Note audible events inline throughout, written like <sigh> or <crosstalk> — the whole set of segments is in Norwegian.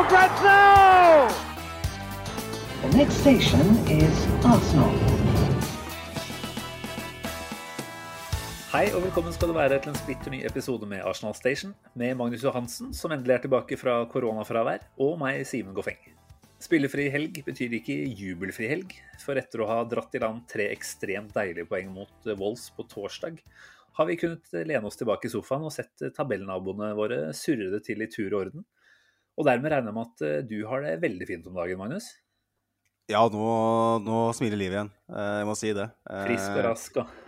for grabs now! The next station is Arsenal. Hei og velkommen skal du være til en splitter ny episode med Arsenal Station, med Magnus Johansen, som endelig er tilbake fra koronafravær, og meg, Simen Goffeng. Spillefri helg betyr ikke jubelfri helg, for etter å ha dratt i land tre ekstremt deilige poeng mot Wolls på torsdag, har vi kunnet lene oss tilbake i sofaen og sett tabellnaboene våre surre det til i tur og orden. Og dermed regner jeg med at eh, du har det veldig fint om dagen, Magnus. Ja, nå, nå smiler livet igjen. Eh, Jeg må si det. Eh, Frisk og rask og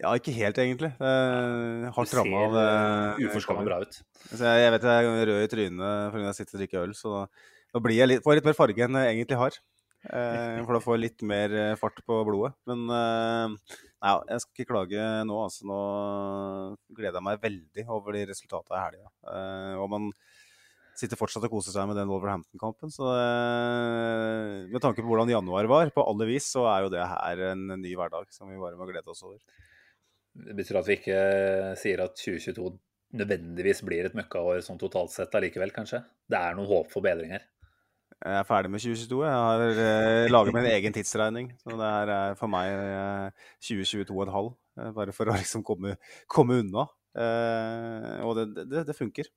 Ja, ikke helt, egentlig. Du Hardt ser ramma av eh, uforskammet bra ut. Jeg, vet jeg er rød i trynet fordi jeg sitter og drikker øl, så da, blir jeg litt, får jeg litt mer farge enn jeg egentlig har. For da får jeg litt mer fart på blodet. Men ja, nei, jeg skal ikke klage nå. Altså, nå gleder jeg meg veldig over de resultatene i helga. Og man sitter fortsatt og koser seg med den Wolverhampton-kampen. Så eh, med tanke på hvordan januar var, på alle vis, så er jo det her en ny hverdag som vi bare må glede oss over. Det betyr at vi ikke sier at 2022 nødvendigvis blir et møkkaår sånn totalt sett allikevel, kanskje? Det er noe håp for bedring her. Jeg er ferdig med 2022. Jeg har eh, laget min egen tidsregning. Så det her er for meg eh, 2022,5. Eh, bare for å liksom komme, komme unna. Eh, og det, det, det funker.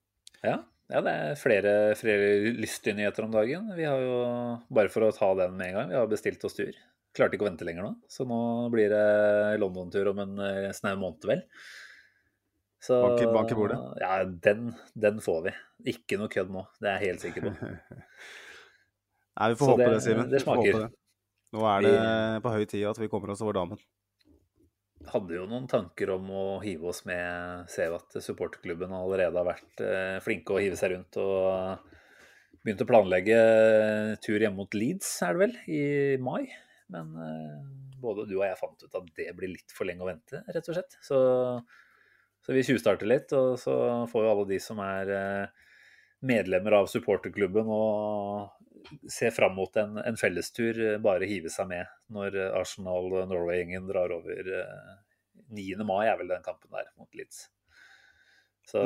Ja, ja det er flere, flere lystige nyheter om dagen. Vi har jo, bare for å ta den med en gang, vi har bestilt oss tur. Klarte ikke å vente lenger nå, så nå blir det London-tur om en eh, snau måned, vel. Så, Bank i- bank i bordet. Ja, den, den får vi. Ikke noe kødd nå, det er jeg helt sikker på. <laughs> Nei, vi får Så håpe det- det, Simen. det smaker. det. Nå er det på høy tid at vi kommer oss over damen. Hadde jo noen tanker om å hive oss med. Ser jo at supporterklubben allerede har vært eh, flinke å hive seg rundt og begynt å planlegge tur hjemme mot Leeds, er det vel, i mai. Men eh, både du og jeg fant ut at det blir litt for lenge å vente, rett og slett. Så, så vi tjuvstarter litt, og så får jo alle de som er eh, medlemmer av supporterklubben og ser fram mot en, en fellestur, eh, bare hive seg med når eh, Arsenal Norway-gjengen drar over eh, 9. mai, er vel den kampen der mot Leeds. Så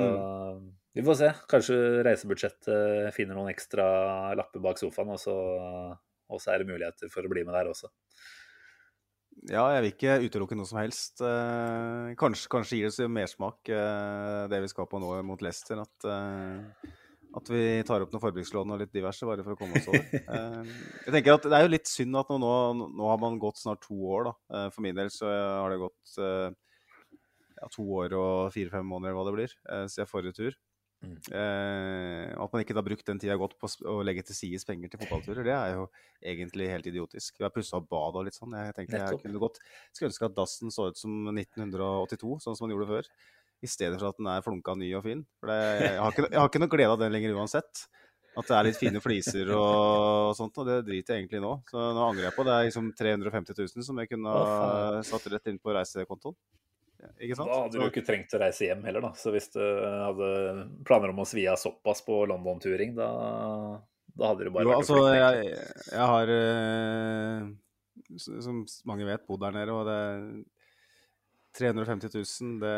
vi får se. Kanskje reisebudsjettet finner noen ekstra lapper bak sofaen, og så, og så er det muligheter for å bli med der også. Ja, jeg vil ikke utelukke noe som helst. Eh, kanskje, kanskje gir det oss mersmak, eh, det vi skal på nå mot Leicester. At, eh, at vi tar opp noen forbrukslån og litt diverse, bare for å komme oss over. <laughs> Eh, jeg tenker at Det er jo litt synd at nå, nå, nå har man gått snart to år. da. Eh, for min del så har det gått eh, ja, to år og fire-fem måneder, eller hva det blir, siden forrige tur. Mm. At man ikke har brukt den tida godt på å legge til sides penger til fotballturer, det er jo egentlig helt idiotisk. Vi har pussa opp badet og litt sånn. Jeg tenker jeg kunne godt skulle ønske at dassen så ut som 1982, sånn som man gjorde før. I stedet for at den er flunka ny og fin. For det, jeg, har ikke, jeg har ikke noe glede av den lenger uansett. At det er litt fine fliser og sånt, og det driter jeg egentlig i nå. Så nå angrer jeg på det. er liksom 350 000 som jeg kunne ha satt rett inn på reisekontoen. Ja, Ikke sant? Da hadde du jo ikke trengt å reise hjem heller, da. Så hvis du hadde planer om å svi av såpass på London-turing, da, da hadde du bare Jo, vært altså, jeg, jeg har, eh, som mange vet, bodd der nede, og det er 350 000, det,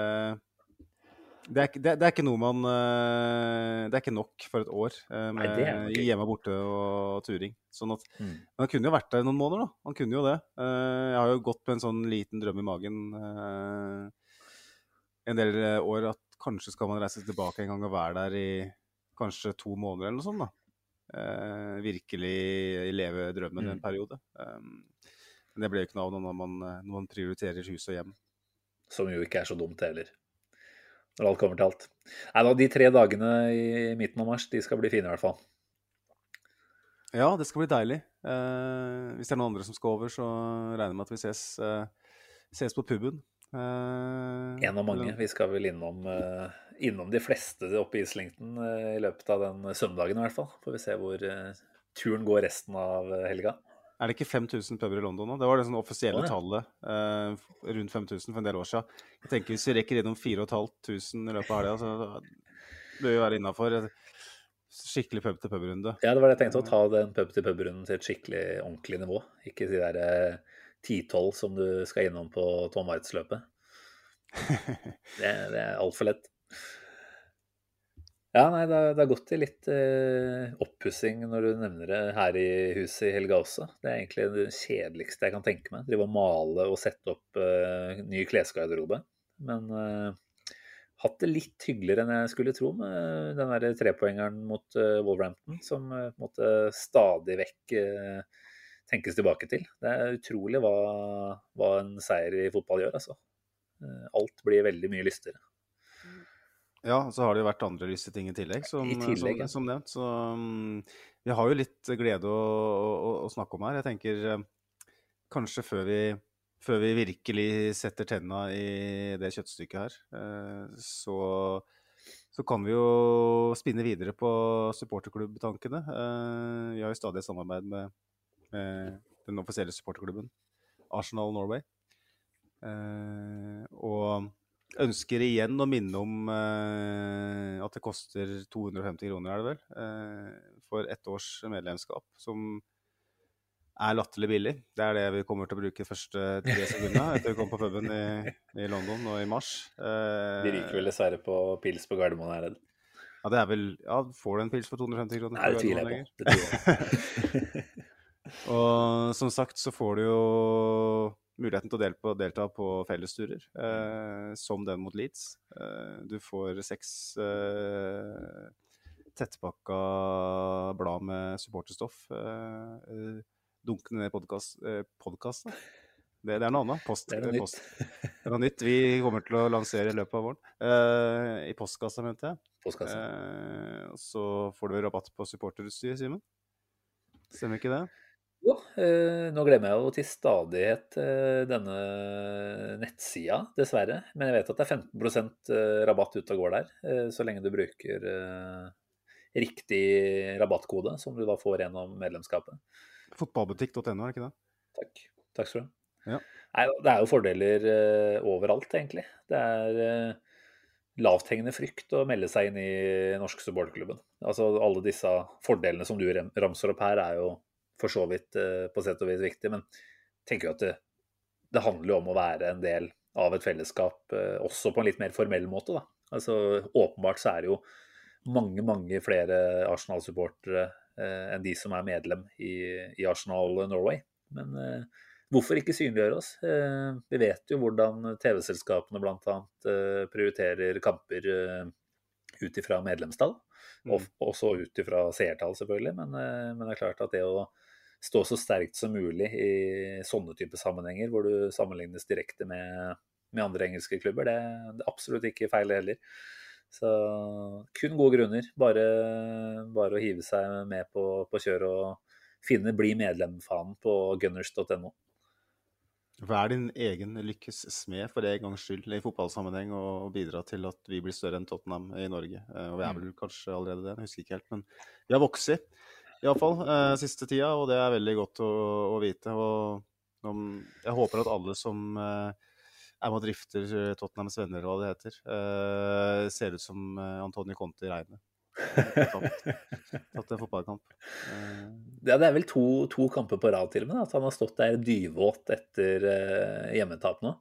det, er, det, det er ikke noe man eh, Det er ikke nok for et år med Nei, hjemme borte og turing. Sånn at Mm. Men han kunne jo vært der noen måneder, da. Man kunne jo det. Eh, Jeg har jo gått med en sånn liten drøm i magen eh, en del eh, år at kanskje skal man reise tilbake en gang og være der i kanskje to måneder eller noe sånt. da. Eh, virkelig leve drømmen i en Mm. periode. Men det ble jo ikke noe av når man, eh, når man prioriterer hus og hjem. Som jo ikke er så dumt heller. Når alt kommer til alt. Nei da, de tre dagene i midten av mars, de skal bli fine i hvert fall. Ja, det skal bli deilig. Eh, hvis det er noen andre som skal over, så regner jeg med at vi ses, eh, ses på puben. Eh, En av mange. Vi skal vel innom, eh, innom de fleste oppe i Islington eh, i løpet av den søndagen i hvert fall. Får vi se hvor eh, turen går resten av helga. Er det ikke 5000 puber i London nå? Det var det sånn offisielle Å, ja. tallet. Eh, rundt 5000 for en del år siden. Jeg tenker Hvis vi rekker innom 4500 i løpet av helga, så bør vi være innafor skikkelig pub-til-pub-runde. Ja, det var det jeg tenkte, å ta den pub-til-pub-runden til et skikkelig ordentlig nivå. Ikke de der eh, 10-12 som du skal innom på Tom Waitz-løpet. Det, <laughs> det er altfor lett. Ja, nei, det har, gått til litt eh, oppussing når du nevner det her i huset i Helga også. Det er egentlig det kjedeligste jeg kan tenke meg. Drive og male og sette opp eh, ny klesgarderobe. Men eh, hatt det litt hyggeligere enn jeg skulle tro med den der trepoengeren mot eh, Wolverhampton, som eh, måte stadig vekk eh, tenkes tilbake til. Det er utrolig hva, hva en seier i fotball gjør, altså. Eh, alt blir veldig mye lystigere. Ja, så har det jo vært andre lyse ting i tillegg, som, I tillegg, ja. som, som nevnt. Så um, vi har jo litt glede å, å, å snakke om her. Jeg tenker eh, kanskje før vi, før vi virkelig setter tenna i det kjøttstykket her, uh, så, så kan vi jo spinne videre på supporterklubbtankene. Uh, vi har jo stadig samarbeid med, med den offisielle supporterklubben, Arsenal Norway. Uh, og ønsker igjen å minne om eh, at det koster 250 kroner, er det vel, eh, for ett års medlemskap, som er latterlig billig. Det er det vi kommer til å bruke første tre sekundene etter vi kom på puben i, i London nå i mars. Eh, De ryker vel dessverre på pils på Gardermoen, er jeg. Ja, det er vel Ja, får du en pils for 250 kroner? Nei, det tviler jeg på. Det tviler jeg. <laughs> Og som sagt så får du jo muligheten til å delta på, delta på fellesturer, eh, som den mot Leeds. Eh, du får seks eh, tettpakka blad med supporterstoff. Eh, eh, dunkende ned podkast, eh. Det, det er noe annet. Post, Det er noe post. Det er noe nytt vi kommer til å lansere i løpet av våren. Eh, I postkassa, mente jeg. Postkassa. Eh, så får du rabatt på supporterutstyr, Simen. Stemmer ikke det? Jo, eh, nå glemmer jeg jo til stadighet eh, denne nettsida, dessverre. Men jeg vet at det er 15 eh, rabatt ute og går der, så lenge du bruker riktig rabattkode, som du da får gjennom medlemskapet. Fotballbutikk.no, er det ikke det? Takk. Takk skal du ha. Ja. Nei, det er jo fordeler overalt, egentlig. Det er lavthengende frykt å melde seg inn i norske supporterklubben. Altså, alle disse fordelene som du ramser opp her, er jo for så vidt eh, på sett og vis viktig, men jeg tenker jo at det, det handler jo om å være en del av et fellesskap, eh, også på en litt mer formell måte. Da. Altså, åpenbart så er det jo mange, mange flere Arsenal-supportere eh, enn de som er medlem i, i Arsenal Norway. Men eh, hvorfor ikke synliggjøre oss? Eh, vi vet jo hvordan TV-selskapene bl.a. Eh, prioriterer kamper eh, ut ifra medlemstall. Og også ut ifra seertall, selvfølgelig. Men, men det er klart at det å stå så sterkt som mulig i sånne type sammenhenger, hvor du sammenlignes direkte med, med andre engelske klubber, det, det er absolutt ikke feil heller. Så kun gode grunner. Bare, bare å hive seg med på, på kjøret og finne bli medlem-fanen på gunners.no. Vær din egen lykkes smed for en gangs skyld i fotballsammenheng og bidra til at vi blir større enn Tottenham i Norge. Eh, Og vi er vel kanskje allerede det, jeg husker ikke helt. Men vi har vokst iallfall eh, siste tida, og det er veldig godt å, å vite. Og om, jeg håper at alle som eh, er med og drifter eh, Tottenhams venner, hva det heter, eh, ser ut som eh, Antonio Conte i regnet. Tatt, <laughs> tatt en fotballkamp. Eh, Ja, det er vel to, to kamper på rad til og med, at han har stått der dyvåt etter eh, hjemmetap nå.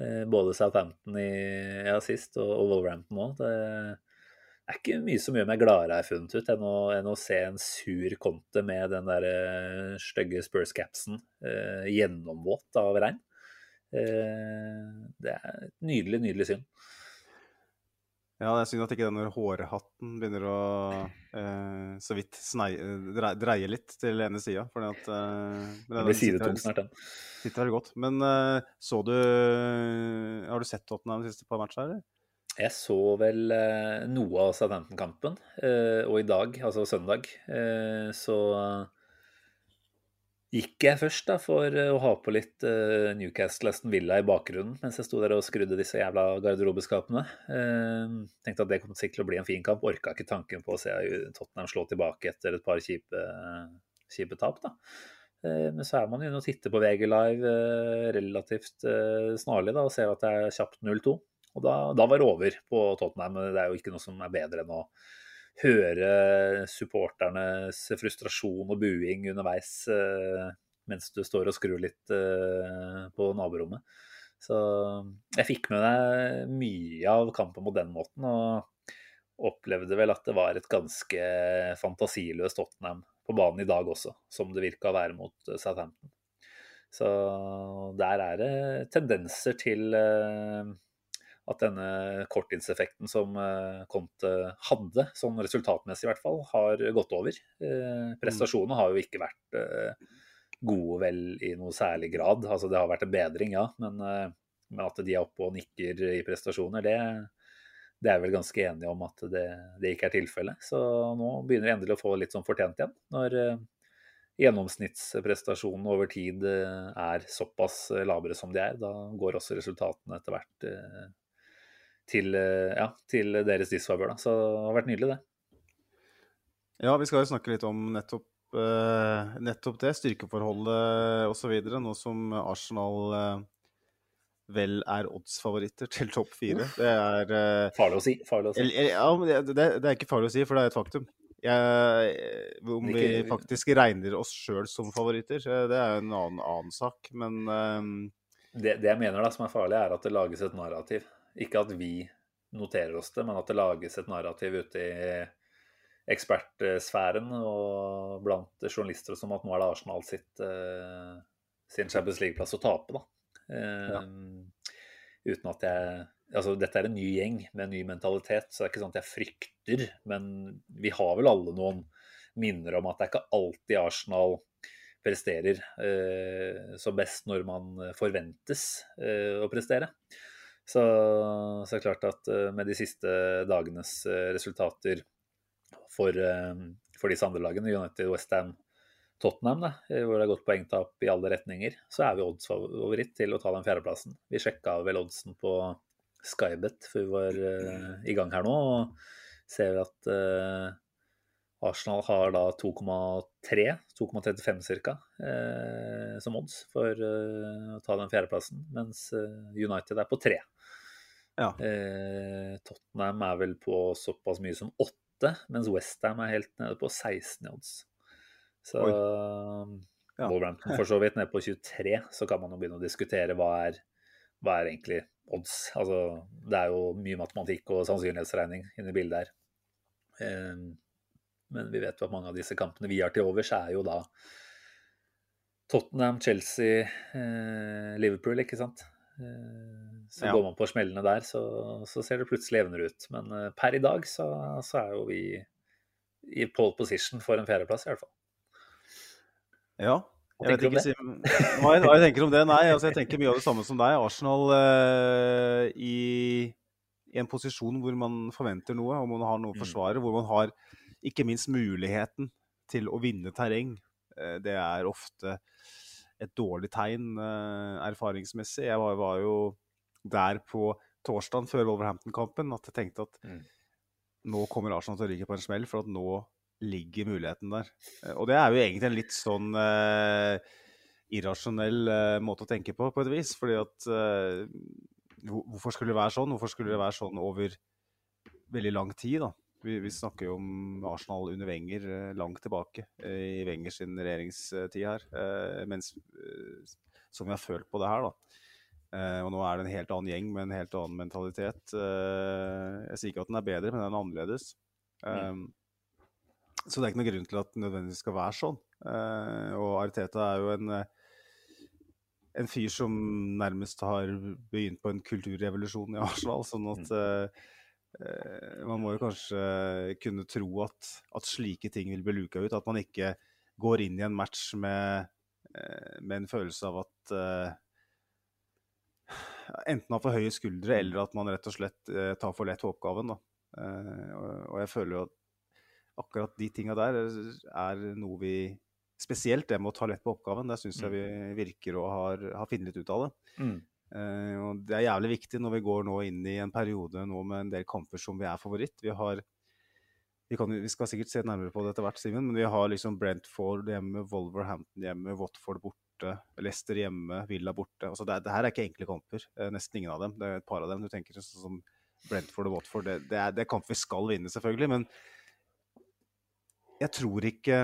Eh, både Southampton i, ja, sist og, og Wolverhampton nå. Det er ikke mye som gjør meg gladere, har jeg funnet ut, enn å, enn å se en sur konte med den der uh, stygge Spurs-capsen uh, gjennomvåt av regn. Uh, det er et nydelig, nydelig syn. Ja, det er synd at ikke den der hårhatten begynner å uh, så vidt snei, dreie, dreie litt til ene sida. For eh, Det den blir sidetung snart, den. Sitter veldig godt. Men så du Har du sett Tottenham de siste par matchene, eller? Jeg så vel eh, noe av Southampton-kampen, eh, og i dag, altså søndag, eh, så gikk jeg først da for å ha på litt Newcastle Aston Villa i bakgrunnen mens jeg sto der og skrudde disse jævla garderobeskapene. Tenkte at det kom sikkert til å bli en fin kamp. Orka ikke tanken på å se Tottenham slå tilbake etter et par kjipe, kjipe tap. da. Men så er man inne og titter på VG Live relativt snarlig da, og ser at det er kjapt 0-2. Og da, da var det over på Tottenham. Men Det er jo ikke noe som er bedre enn å høre supporternes frustrasjon og buing underveis eh, mens du står og skrur litt eh, på naborommet. Så jeg fikk med meg mye av kampen på den måten, og opplevde vel at det var et ganske fantasiløst Tottenham på banen i dag også, som det virka å være mot Southampton. Så der er det tendenser til eh, at denne korttidseffekten som eh, Conte hadde, sånn resultatmessig i hvert fall, har gått over. Eh, prestasjonene har jo ikke vært eh, gode vel i noe særlig grad. Altså det har vært en bedring, ja, men, men at de er oppe og nikker i prestasjoner, det, det er vel ganske enige om at det, det ikke er tilfellet. Så nå begynner de endelig å få litt sånn fortjent igjen. Når gjennomsnittsprestasjonen over tid er såpass labre som de er, da går også resultatene etter hvert til, eh, ja, til deres disfavør. Så det har vært nydelig, det. Ja, vi skal jo snakke litt om nettopp, uh, nettopp det, styrkeforholdet osv. Nå som Arsenal uh, vel er oddsfavoritter til topp fire. Det er uh, Farlig å si. Farlig å si. Ja, det, det, er ikke farlig å si, for det er et faktum. Jeg, om vi faktisk regner oss sjøl som favoritter, det er en annen, annen sak, men det, det, jeg mener da som er farlig, er at det lages et narrativ. Ikke at vi noterer oss det, men at det lages et narrativ ute i ekspertsfæren og blant journalister som at nå er det Arsenal sitt, uh, sin Champions League-plass å tape, da. Uh, ja. Uten at jeg Altså, dette er en ny gjeng med en ny mentalitet, så det er ikke sånn at jeg frykter. Men vi har vel alle noen minner om at det er ikke alltid Arsenal presterer uh, så best når man forventes å prestere. Så, så er det klart at eh, med de siste dagenes eh, resultater for, eh, for disse andre lagene, United, Westham, Tottenham, da, hvor det har gått poengtap i alle retninger, så er vi oddsfavoritt til å ta den fjerdeplassen. Vi sjekka vel oddsen på Skybet før vi var i gang her nå, og ser at Arsenal har da 2,3, 2,35 ca. Eh, som odds for eh, å ta den fjerdeplassen, mens United er på 3. Ja. Eh, Tottenham er vel på såpass mye som 8, mens Westham er helt nede på 16 odds. Så ja. Wolverhampton for så vidt nede på 23, så kan man jo begynne å diskutere hva er, hva er egentlig odds. Altså, det er jo mye matematikk og sannsynlighetsregning inne i bildet her. Eh, men vi vet jo at mange av disse kampene vi har til overs, er jo da Tottenham, Chelsea, eh, Liverpool, ikke sant. Eh, så ja. går man på smellene der, så, så, ser det plutselig jevnere ut. Men uh, per i dag så, så, er jo vi i pole position for en fjerdeplass, i hvert fall. Ja. Jeg vet ikke si, hva, jeg, hva jeg tenker om det? Nei, altså jeg tenker mye av det samme som deg. Arsenal eh, i, i, en posisjon hvor man forventer noe, og man har noe å mm. Hvor man har ikke minst muligheten til å vinne terreng. Uh, det er ofte et dårlig tegn uh, erfaringsmessig. Jeg var, var, jo der på torsdagen før Wolverhampton-kampen at jeg tenkte at mm. nå kommer Arsenal til å ligge på en smell, for at nå ligger muligheten der. Uh, og det er jo egentlig en litt sånn uh, irrasjonell måte å tenke på, på et vis. fordi at Hvorfor skulle det være sånn? Hvorfor skulle det være sånn over veldig lang tid? da? Vi, vi, snakker jo om Arsenal under Wenger eh, langt tilbake i Wenger sin regjeringstid her. Eh, mens, som vi har følt på det her, da. Og nå er det en helt annen gjeng med en helt annen mentalitet. Jeg sier ikke at den er bedre, men den er annerledes. Mm. Så det er ikke noen grunn til at det nødvendigvis skal være sånn. Og Ariteta er jo en, en fyr som nærmest har begynt på en kulturrevolusjon i Arsenal. sånn at mm Eh, man må jo kanskje kunne tro at, at, slike ting vil bli luka ut. At man ikke går inn i en match med, eh, med en følelse av at uh, Enten har for høye skuldre, eller at man rett og slett uh, tar for lett på oppgaven. Uh, og, og, jeg føler jo at akkurat de tinga der er noe vi spesielt det med å ta lett på oppgaven. Der syns jeg vi virker å ha har funnet litt ut av det. Mm. Eh, og det er jævlig viktig når vi går nå inn i en periode nå med en del kamper som vi er favoritt. Vi har vi, kan, vi skal sikkert se nærmere på det etter hvert, Simen, men vi har liksom Brentford hjemme, Wolverhampton hjemme, Watford borte, Leicester hjemme, Villa borte. Altså det, det, her er ikke enkle kamper. Eh, nesten ingen av dem. Det er et par av dem. Du tenker sånn som Brentford og Watford. Det, det, er, det er kamp vi skal vinne, selvfølgelig. Men jeg tror ikke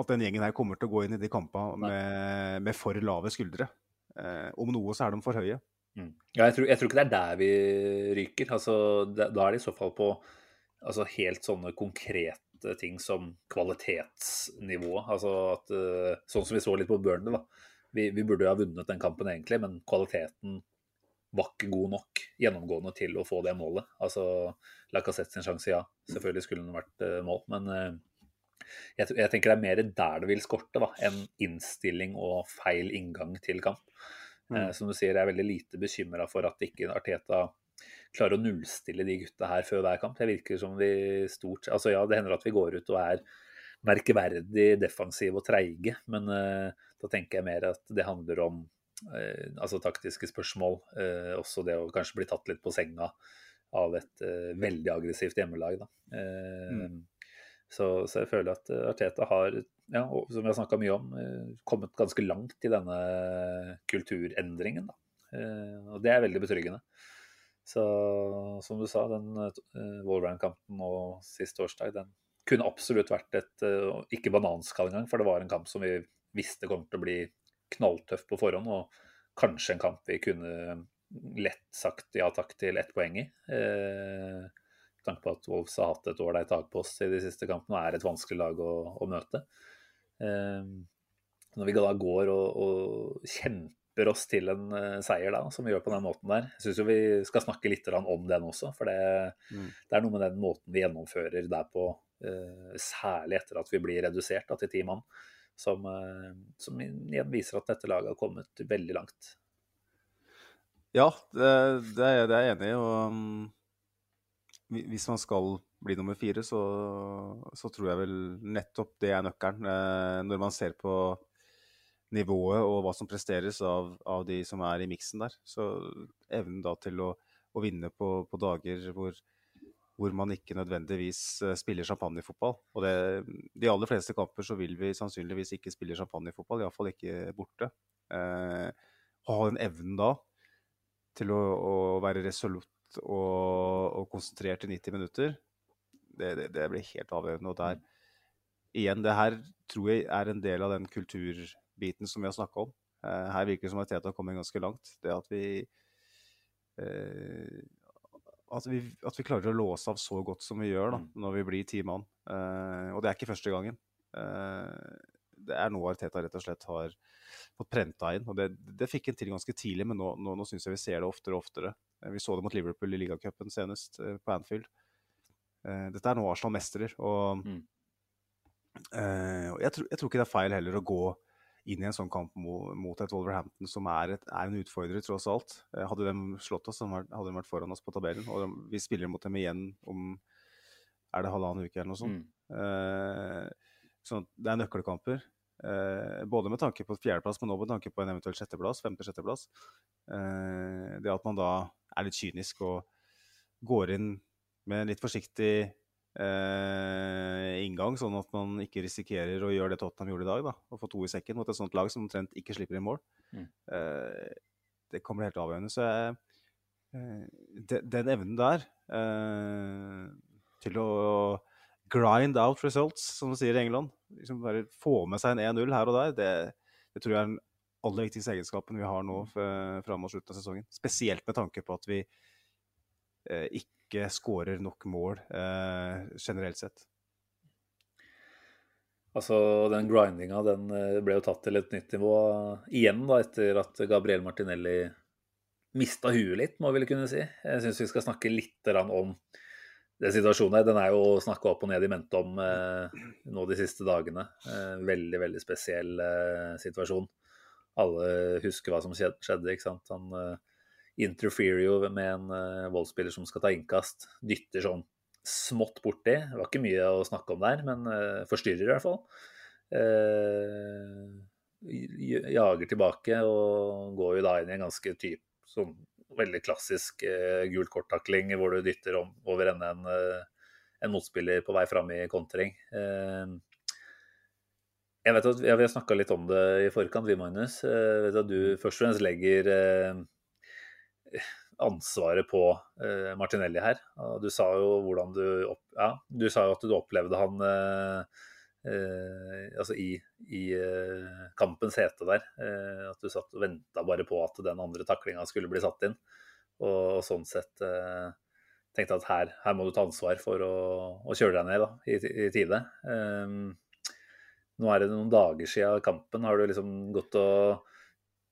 at den gjengen her kommer til å gå inn i de kampene med, med, for lave skuldre. Eh, om noe så er de for høye. Mm. Ja, jeg, tror, jeg, tror, ikke det er der vi ryker. Altså, da er det i så fall på altså, helt sånne konkrete ting som kvalitetsnivået. Altså at, uh, sånn som vi så litt på Burnley, da. Vi, vi burde jo ha vunnet den kampen egentlig, men kvaliteten var ikke god nok gjennomgående til å få det målet. Altså, Lacassette sin sjanse, ja. Selvfølgelig skulle den vært uh, mål, men jeg, jeg, tenker det er mer der det vil skorte, da, enn innstilling og feil inngang til kamp. Mm. Eh, som du sier, jeg er veldig lite bekymra for at ikke Arteta klarer å nullstille de gutta her før hver kamp. Det virker som vi stort Altså ja, det hender at vi går ut og er merkeverdig defensive og treige, men da tenker jeg mer at det handler om Eh, altså taktiske spørsmål. Eh, også det å kanskje bli tatt litt på senga av et eh, veldig aggressivt hjemmelag. Da. Mm. Så, så, jeg føler at Arteta har, ja, som vi har snakka mye om, kommet ganske langt i denne kulturendringen. Da. Og det er veldig betryggende. Så som du sa, den Wolverine-kampen nå sist torsdag, den kunne absolutt vært et ikke bananskall engang, for det var en kamp som vi visste kom til å bli knalltøff på forhånd, og kanskje en kamp vi kunne lett sagt ja takk til ett poeng i. Eh, tanke på at Wolves har hatt et ålreit tak på oss i de siste kampene og er et vanskelig lag å, å møte. Eh, når vi da går og, og, kjemper oss til en uh, seier, da, som vi gjør på den måten der, jeg syns vi skal snakke litt om den også. For det, mm. det, er noe med den måten vi gjennomfører der på, uh, særlig etter at vi blir redusert da, til ti mann som, eh, som, igjen viser at dette laget har kommet veldig langt. Ja, det, det, er, det er jeg enig i. Og um, hvis man skal bli nummer fire, så, så, tror jeg vel nettopp det er nøkkelen. Eh, når man ser på nivået og hva som presteres av, av de som er i miksen der, så evnen da til å, å vinne på, på dager hvor hvor man ikke nødvendigvis eh, spiller champagnefotball. Og det, de aller fleste kamper så vil vi sannsynligvis ikke spille champagnefotball, iallfall ikke borte. Eh, ha den evnen da til å, å være resolutt og, og, konsentrert i 90 minutter, det, det, det, blir helt avgjørende. Og der igjen, det her tror jeg er en del av den kulturbiten som vi har snakka om. Eh, her virker det som at Teta har kommet ganske langt. Det at vi eh, at vi, at vi, klarer å låse av så godt som vi gjør da, mm. når vi blir ti mann. Eh, og det er ikke første gangen. Eh, det er noe Arteta rett og slett har fått prenta inn. og Det, det fikk en til ganske tidlig, men nå, nå, nå syns jeg vi ser det oftere og oftere. Uh, vi så det mot Liverpool i ligacupen senest, på Anfield. dette er nå Arsenal mestrer, og, mm. jeg, tror, jeg, tror, ikke det er feil heller å gå inn i en sånn kamp mot, et Wolverhampton som er, et, er, en utfordrer, tross alt. Eh, hadde de slått oss, hadde de vært foran oss på tabellen. Og vi spiller mot dem igjen om er det halvannen uke eller noe sånt. Mm. Eh, så det er nøkkelkamper. Eh, både med tanke på fjerdeplass, men også med tanke på en eventuell sjetteplass. Femte-sjetteplass. Eh, det at man da er litt kynisk og går inn med en litt forsiktig eh, inngang, sånn at man ikke risikerer å gjøre det Tottenham gjorde i dag. da, Å få to i sekken mot et sånt lag som omtrent ikke slipper inn mål. Mm. Eh, det kommer helt avgjørende. Så jeg, eh, de, den evnen der eh, til å grind out results, som de sier i England, liksom bare få med seg en 1-0 her og der, det, det, tror jeg er den aller viktigste egenskapen vi har nå fram mot slutten av sesongen. Spesielt med tanke på at vi eh, ikke skårer nok mål eh, generelt sett. Altså, Den grindinga den eh, ble jo tatt til et nytt nivå igjen da, etter at Gabriel Martinelli mista huet litt, må vi vel kunne si. Jeg syns vi skal snakke litt om den situasjonen. Den er jo snakka opp og ned i mente om eh, nå de siste dagene. Eh, veldig, veldig spesiell eh, situasjon. Alle husker hva som skjedde. ikke sant? Han uh, interferer jo med en uh, voldsspiller som skal ta innkast. Dytter sånn smått borti. Det var ikke mye å snakke om der, men uh, forstyrrer i hvert fall. Uh, jager tilbake og går jo da inn i en ganske typ sånn veldig klassisk uh, gult kort-takling hvor du dytter om, over ende en, en motspiller på vei fram i kontring. Eh, jeg vet at ja, Vi har snakka litt om det i forkant, vi, Magnus. Eh, jeg vet at du først og fremst legger eh, ansvaret på eh, Martinelli her. Du sa jo hvordan du opp, ja, du sa jo at du opplevde han Eh, altså i, i kampens hete der. Eh, at du satt og venta bare på at den andre taklinga skulle bli satt inn. Og, og sånn sett eh, tenkte at her, her, må du ta ansvar for å, å kjøre deg ned da, i, i tide. Eh, nå er det noen dager siden kampen. Har du liksom gått og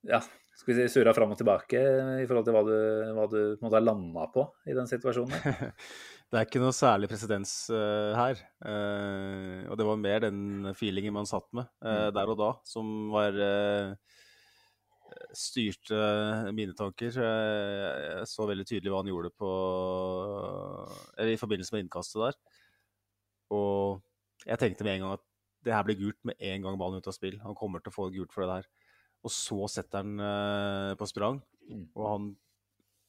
ja, skal vi si, surra fram og tilbake i forhold til hva du, hva du måtte ha landa på i den situasjonen? <laughs> Det er ikke noe særlig presedens uh, her. Uh, og det var mer den feelingen man satt med uh, der og da, som var styrte mine tanker. Jeg så veldig tydelig hva han gjorde på Eller i forbindelse med innkastet der. Og jeg tenkte med en gang at det her blir gult med en gang ballen ut av spill. Han kommer til å få gult for det der. Og så setter han på sprang, mm. og han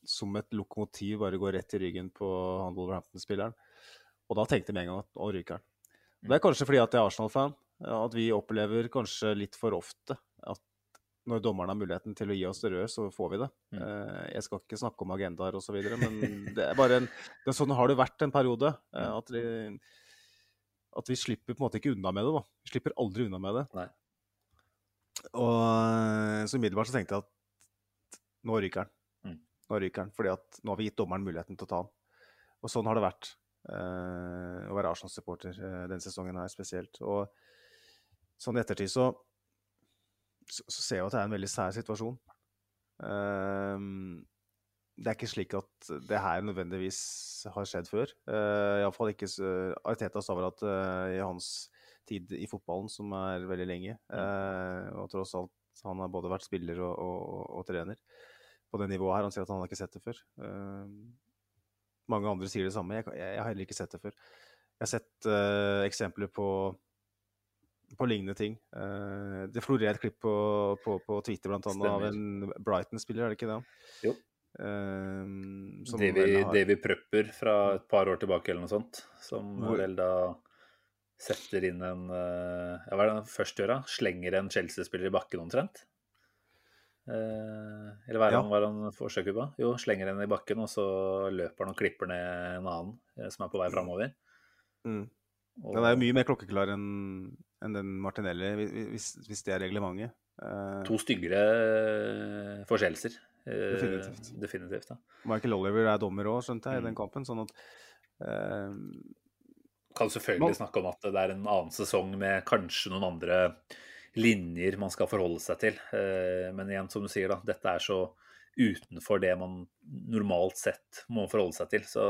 som et lokomotiv bare går rett i ryggen på han Wolverhampton-spilleren. Og da tenkte jeg med en gang at nå ryker han. Det er kanskje fordi at jeg er Arsenal-fan, at vi opplever kanskje litt for ofte at når dommeren har muligheten til å gi oss det røde, så får vi det. Mm. Eh, jeg skal ikke snakke om agendaer osv., men det er bare en, det, er sånn har det vært en periode. Eh, mm. At vi, at vi, slipper på en måte ikke unna med det. da. Vi slipper aldri unna med det. Nei. Og eh, så umiddelbart så tenkte jeg at nå ryker han. Nå ryker han, fordi at nå har vi gitt dommeren muligheten til å ta han. Og sånn har det vært eh, å være Arsenal-supporter eh, denne sesongen her spesielt. Og sånn i ettertid så, så, så, ser jeg at det er en veldig sær situasjon. Uh, det er ikke slik at det her nødvendigvis har skjedd før. Uh, Iallfall ikke uh, Arteta sa vel at uh, i hans tid i fotballen, som er veldig lenge, uh, og tross alt han har både vært spiller og, og, og, trener, på det nivået her. Han sier at han har ikke sett det før. Mange andre sier det samme. Jeg, jeg, jeg, har heller ikke sett det før. Jeg har sett eksempler på, på lignende ting. Det florerer et klipp på, på, på Twitter blant annet av en Brighton-spiller, er det ikke det? Jo. Uh, Davy, har... Davy Prøpper fra et par år tilbake eller noe sånt, som Hvor... vel da setter inn en ja, Hva er det han først gjør? da? Slenger en Chelsea-spiller i bakken omtrent? Eh, eller hva er, ja. han, han forsøker på? Jo, slenger en i bakken, og så løper han og klipper ned en annen eh, som er på vei framover. Mm. Og... Den er jo mye mer klokkeklar enn en den Martinelli, hvis, hvis, det er reglementet. Uh... To styggere forseelser. Definitivt. definitivt ja. Michael Oliver er dommer òg, skjønte jeg, i den mm. kampen. sånn at uh... Kan selvfølgelig Man... snakke om at det er en annen sesong med kanskje noen andre linjer man skal forholde seg til. Uh, men igjen, som du sier, da, dette er så utenfor det man normalt sett må forholde seg til. Så,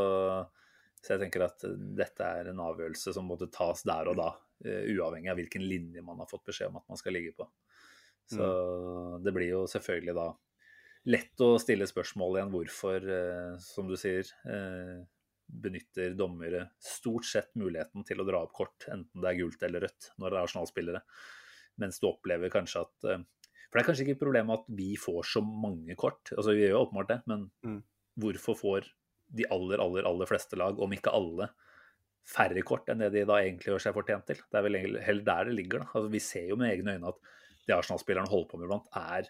så jeg tenker at dette er en avgjørelse som måtte tas der og da, uh, uavhengig av hvilken linje man har fått beskjed om at man skal ligge på. Så mm. det blir jo selvfølgelig da lett å stille spørsmål igjen hvorfor, eh, som du sier, benytter dommere stort sett muligheten til å dra opp kort, enten det er gult eller rødt, når det er Arsenal-spillere. Mens du opplever kanskje at eh, For det er kanskje ikke et problem at vi får så mange kort. Altså vi gjør jo åpenbart det, men mm. hvorfor får de aller, aller, aller fleste lag, om ikke alle, færre kort enn det de da egentlig gjør seg fortjent til? Det er vel heller der det ligger, da. Altså, vi ser jo med egne øyne at det Arsenal-spillerne holder på med iblant, er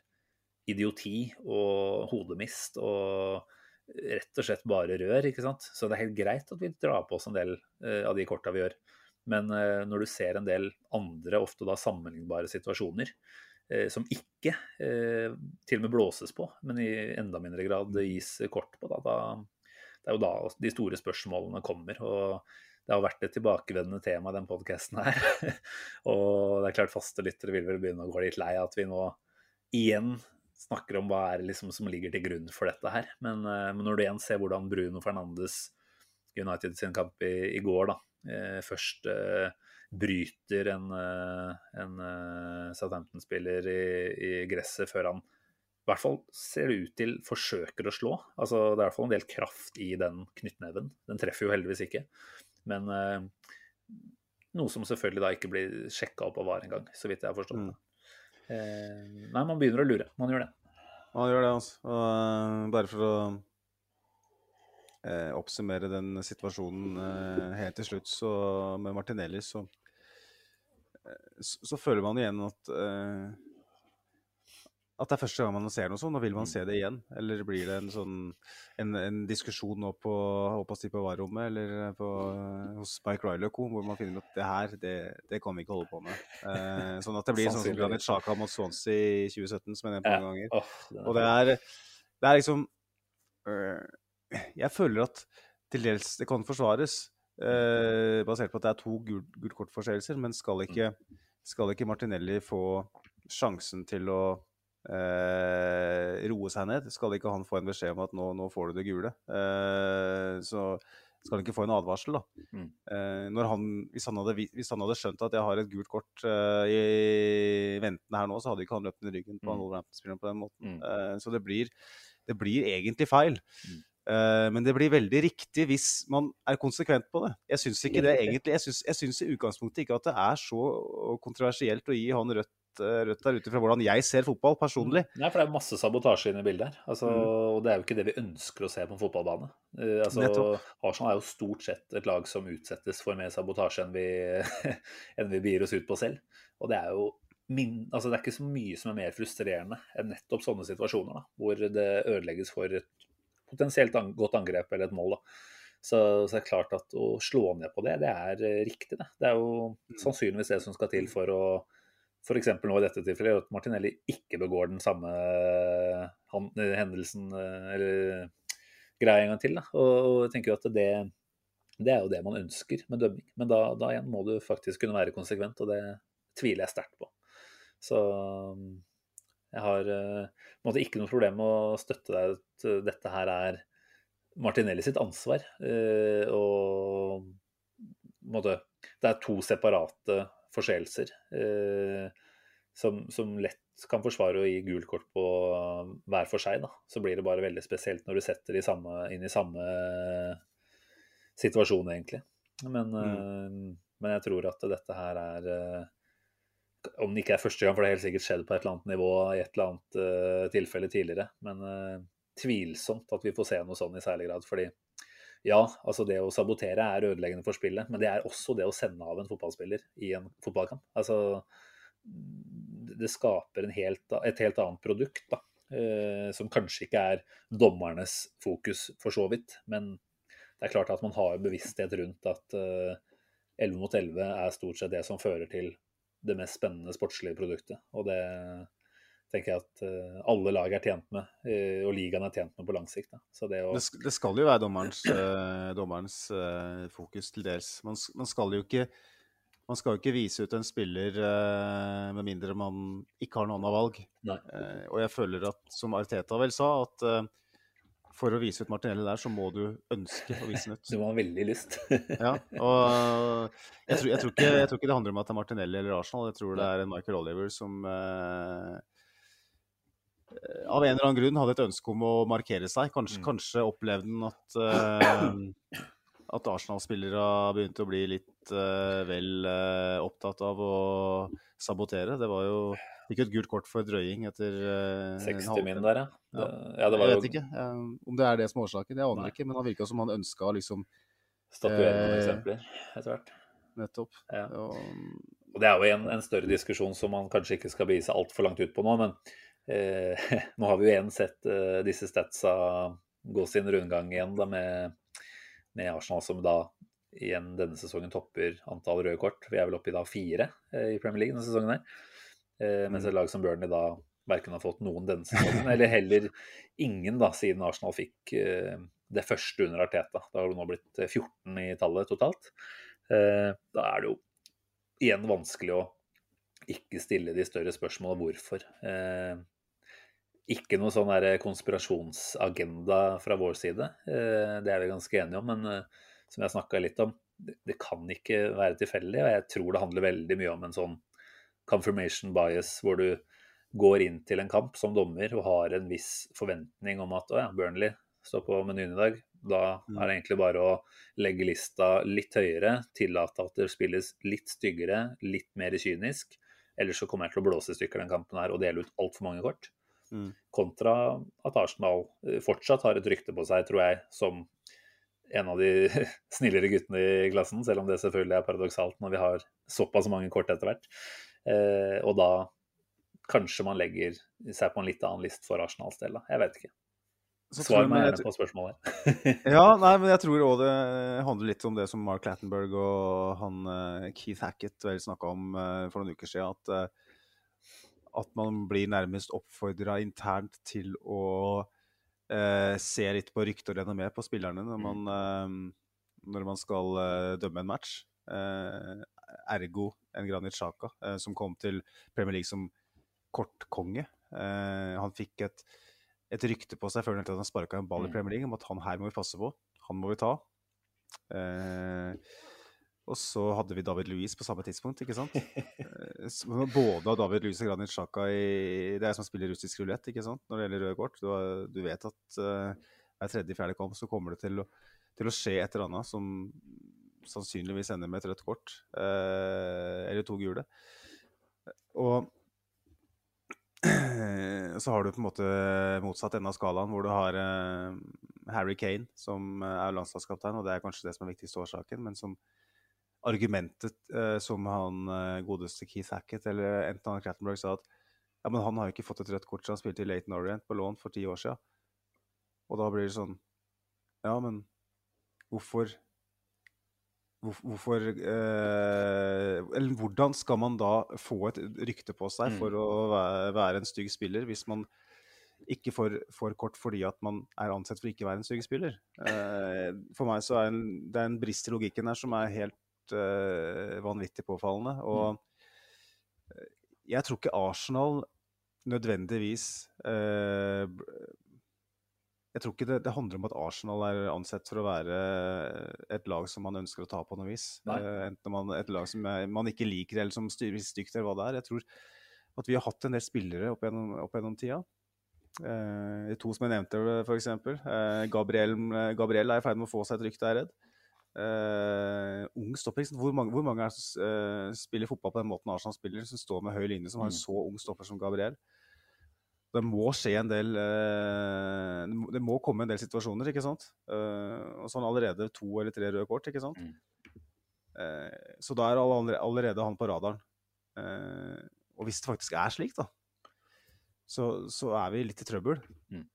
idioti og hodemist og rett og slett bare rør, ikke sant. Så det er helt greit at vi drar på oss en del uh, av de korta vi gjør. Men eh, når du ser en del andre, ofte da sammenlignbare situasjoner, eh, som ikke eh, til og med blåses på, men i enda mindre grad gis kort på, da, da det er jo da de store spørsmålene kommer. og det har vært et tilbakevendende tema i den podkasten her. <laughs> og det er klart faste lyttere vil vel begynne å gå litt lei av at vi nå igjen snakker om hva er liksom som ligger til grunn for dette her. Men, men når du igjen ser hvordan Bruno Fernandes United sin kamp i, i går, da, Eh, først eh, bryter en, eh, en Southampton-spiller i, i, gresset før han i hvert fall ser det ut til forsøker å slå. Altså, det er i hvert fall en del kraft i den knyttneven. Den treffer jo heldigvis ikke. Men Noe som selvfølgelig da ikke blir sjekka opp av VAR engang, så vidt jeg har forstått. Mm. Eh, nei, man begynner å lure. Man gjør det. Man gjør det, altså. Og eh, bare for å eh, oppsummere den situasjonen eh, helt til slutt, så med Martinelli, så, eh, så, så føler man igjen at eh, at det er første gang man ser noe sånt, og vil man se det igjen? Eller blir det en sånn en, en diskusjon nå på, på, på VAR-rommet eller på, hos Mike co., hvor man finner at det her, det, det kan vi ikke holde på med. Eh, sånn at det blir sånn som Granit Xhaka mot Swansea i 2017, som jeg nevnte mange ganger. Er Og det er, det er liksom øh, Jeg føler at til dels det kan forsvares, eh, basert på at det er to kort-forseelser, men skal ikke, skal ikke Martinelli få sjansen til å øh, roe seg ned? Skal ikke han få en beskjed om at nå, nå får du det gule? Eh, så skal han ikke få en advarsel, da. Mm. Eh, når han, hvis, han hadde, hvis han hadde skjønt at jeg har et gult kort eh, i ventende her nå, så hadde ikke han løpt ned ryggen på Mm. Wolverhampton-spilleren på den måten. Mm. Eh, så det blir, det blir egentlig feil. Mm. Eh, men det blir veldig riktig hvis man er konsekvent på det. Jeg syns ikke det egentlig. Jeg syns, i utgangspunktet ikke at det er så kontroversielt å gi han rødt, eh, rødt der ut ifra hvordan jeg ser fotball personlig. Nei, for det er masse sabotasje inne i bildet her. Altså, Mm. Og det er jo ikke det vi ønsker å se på en fotballbane. Uh, altså, Arsenal er jo stort sett et lag som utsettes for mer sabotasje enn vi, <laughs> enn vi begir oss ut på selv. Og det er jo min, altså det er ikke så mye som er mer frustrerende enn nettopp sånne situasjoner, da, hvor det ødelegges for et potensielt an godt angrep eller et mål. da. Så, så det er klart at å slå ned på det, det er eh, riktig. Det, det er jo sannsynligvis det som skal til for å F.eks. nå i dette tilfellet at Martinelli ikke begår den samme hendelsen eh, eller greia en gang til. Da. Og, jeg tenker jo at det, det er jo det man ønsker med dømming. Men da, da igjen må du faktisk kunne være konsekvent, og det tviler jeg sterkt på. Så jeg har eh, måte ikke noe problem med å støtte deg at eh, dette her er Martinelli sitt ansvar. Og måte, det er to separate forseelser eh, som, som lett kan forsvare å gi gult kort på hver for seg. Da. Så blir det bare veldig spesielt når du setter de samme, inn i samme situasjon, egentlig. Men, eh, men jeg tror at dette her er eh, Om det ikke er første gang, for det har helt sikkert skjedd på et eller annet nivå i et eller annet eh, tilfelle tidligere. Men eh, tvilsomt at vi får se noe sånn i særlig grad. fordi ja, altså det å sabotere er ødeleggende for spillet, men det er også det å sende av en fotballspiller i en fotballkamp. Altså, det skaper helt, et helt annet produkt, da. eh, som kanskje ikke er dommernes fokus, for så vidt. Men det er klart at man har bevissthet rundt at eh, 11 mot 11 er stort sett det som fører til det mest spennende sportslige produktet. Og det tenker jeg at eh, alle lag er tjent med, eh, og ligaen er tjent med på lang sikt. Det å Det, skal jo være dommerens, eh, dommerens fokus til dels. Man, man skal jo ikke man skal jo ikke vise ut en spiller med mindre man ikke har noe annet valg. Nei. Og jeg føler at, som Arteta vel sa, at for å vise ut Martinelli der, så må du ønske å vise den ut. <laughs> Du må ha veldig lyst. <laughs> Ja, og jeg tror, jeg, tror ikke, jeg tror ikke det handler om at det er Martinelli eller Arsenal. Jeg tror det er en Michael Oliver som eh, av en eller annen grunn hadde et ønske om å markere seg. Kanskje, Mm. kanskje opplevde han at, uh, at Arsenal-spillere begynte å bli litt uh, vel uh, opptatt av å sabotere. Det var jo ikke et gult kort for drøying etter eh, 60 halvtime. min der, ja. Det, ja, det var jeg jo vet ikke eh, om det er det som er årsaken. Jeg aner ikke, men han virka som han ønska liksom statuere noen Eh, eksempler etter hvert. nettopp Ja. og, Og det er jo en, en større diskusjon som man kanskje ikke skal begi seg altfor langt ut på nå, men eh, <laughs> nå har vi jo igjen sett eh, disse statsa gå sin rundgang igjen da med, med Arsenal, som da igjen denne sesongen topper antall røde kort. Vi er vel oppe i da fire eh, i Premier League denne sesongen her. Eh, mens et lag som Burnley da verken har fått noen denne sesongen, <laughs> eller heller ingen da, siden Arsenal fikk eh, det første under Arteta. Da har det nå blitt eh, 14 i tallet totalt. Eh, da er det jo igjen vanskelig å ikke stille de større spørsmålene hvorfor. Eh, ikke noe sånn konspirasjonsagenda fra vår side, eh, det er vi ganske enige om. Men eh, som jeg snakka litt om, det, det kan ikke være tilfeldig. Og jeg tror det handler veldig mye om en sånn confirmation bias, hvor du går inn til en kamp som dommer og har en viss forventning om at å ja, Burnley står på menyen i dag, Da er det egentlig bare å legge lista litt høyere, tillate at det spilles litt styggere, litt mer kynisk. Ellers så kommer jeg til å blåse i stykker den kampen her og dele ut altfor mange kort. Mm. Kontra at Arsenal eh, fortsatt har et rykte på seg, tror jeg, som en av de <laughs> snillere guttene i klassen, selv om det selvfølgelig er paradoksalt når vi har såpass mange kort etter hvert. Eh, og da kanskje man legger seg på en litt annen list for Arsenals del, da. Jeg vet ikke. Så Svar meg gjerne på spørsmålet. <laughs> Ja, nei, men jeg tror òg det handler litt om det som Mark Lattenberg og han eh, Keith Hackett vel snakka om eh, for noen uker siden. At, eh, at man blir nærmest oppfordra internt til å eh, se litt på rykte og renommé på spillerne når man, eh, når man skal eh, dømme en match. Eh, ergo en Granit Sjaka, som kom til Premier League som kortkonge. Eh, han fikk et et rykte på seg før han han sparka en ball i Mm. Premier League om at han her må vi passe på. Han må vi ta. Eh, og så hadde vi David Louis på samme tidspunkt, ikke sant? Eh, både av David Louis og Granit Sjaka i Det er som å spille russisk rulett, ikke sant, når det gjelder røde kort. Du, du vet at eh, hver tredje-fjerde kamp så kommer det til å, til å skje et eller annet som sannsynligvis ender med et rødt kort. Eh, eller to gule. Og så har du på en måte motsatt ende av skalaen, hvor du har uh, Harry Kane, som eh, er landslagskaptein, og det er kanskje det som er viktigste årsaken, men som argumentet uh, som han uh, godeste Keith Hackett eller enten han Crattenberg sa at ja, men han har jo ikke fått et rødt kort siden han spilte i Leighton Orient på lån for ti år siden. Og da blir det sånn Ja, men hvorfor Hvorf- Hvorfor eh, Eller hvordan skal man da få et rykte på seg for å være, en stygg spiller, hvis man ikke får, får kort fordi at man er ansett for ikke å være en stygg spiller? Eh, for meg så er en, det er en brist i logikken her som er helt eh, vanvittig påfallende. Og eh, jeg tror ikke Arsenal nødvendigvis eh, jeg tror ikke det, det handler om at Arsenal er ansett for å være et lag som man ønsker å ta på noe vis. Nei. Eh, enten man, et lag som er, man ikke liker, eller som styrer stygt, eller hva det er. Jeg tror at vi har hatt en del spillere opp gjennom, opp gjennom tida. Eh, de to som jeg nevnte, f.eks. Eh, Gabriel, Gabriel er i ferd med å få seg et rykte, er jeg redd. Eh, ung stopper. Hvor mange, hvor mange er det som uh, spiller fotball på den måten Arsenal spiller, som står med høy linje, som har en Mm. så ung stopper som Gabriel? Det må skje en del eh, det må- komme en del situasjoner, ikke sant? Eh, og så har han allerede to eller tre røde kort, ikke sant? Mm. Eh, så da er alle- allerede han på radaren. Og hvis det faktisk er slik, da, så, så er vi litt i trøbbel. Mm.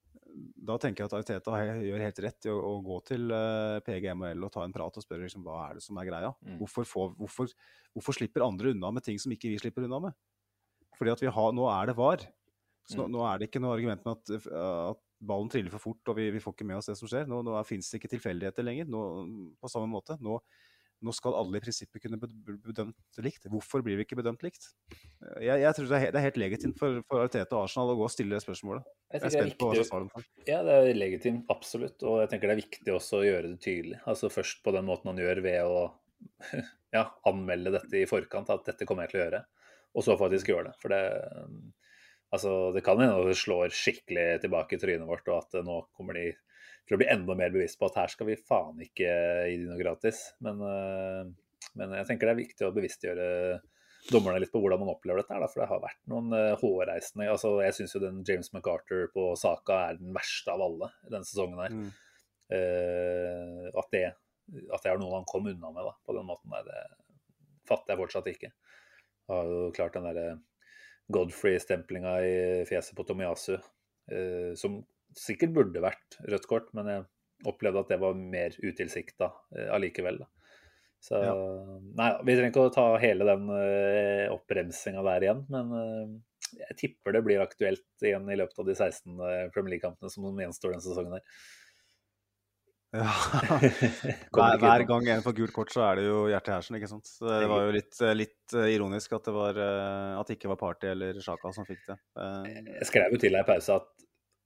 Da tenker jeg at Ariteta gjør helt rett i å, å gå til PGML og ta en prat og spørre liksom, hva er det som er greia. Mm. Hvorfor, får, hvorfor, hvorfor slipper andre unna med ting som ikke vi slipper unna med? Fordi at vi har, nå er det var. Så nå, Mm. nå er det ikke noe argument med at, at ballen triller for fort og vi, vi får ikke med oss det som skjer. Nå, nå fins det ikke tilfeldigheter lenger nå, på samme måte. Nå, nå skal alle i prinsippet kunne bli bedømt likt. Hvorfor blir vi ikke bedømt likt? Jeg, jeg tror det er, det er helt legitimt for, for Arteta og Arsenal å gå og stille det spørsmålet. Jeg Jeg er spent på hva på det. Ja, det er legitimt, absolutt. Og jeg tenker det er viktig også å gjøre det tydelig. Altså først på den måten han gjør ved å <laughs> ja, anmelde dette i forkant, at dette kommer jeg til å gjøre. Og så faktisk gjøre det. For det Altså, det kan hende det slår skikkelig tilbake i trynet vårt, og at nå kommer de til å bli enda mer bevisst på at her skal vi faen ikke gi de noe gratis. Men, eh, men jeg tenker det er viktig å bevisstgjøre dommerne litt på hvordan man opplever dette. her, da, For det har vært noen uh, hårreisende altså Jeg syns jo den James MacArthur på Saka er den verste av alle denne sesongen her. Mm. Uh, at, det, at det er noe han kom unna med da, på den måten der, det fatter jeg fortsatt ikke. Har jo klart den derre Godfrey-stemplinga i fjeset på Tomiyasu, eh, som sikkert burde vært rødt kort, men jeg opplevde at det var mer utilsikta eh, allikevel. Så Ja. nei, vi trenger ikke å ta hele den eh, oppbremsinga der igjen, men jeg tipper det blir aktuelt igjen i løpet av de 16 Premier League-kampene som gjenstår denne sesongen. her. Ja. <laughs> Hver, hver gang en får gult kort, så er det jo Gjert hersen, ikke sant. Så det var jo litt, litt eh, ironisk at det, var, eh, at det ikke var Party eller Sjaka som fikk det. Eh, Jeg skrev jo til deg i pause at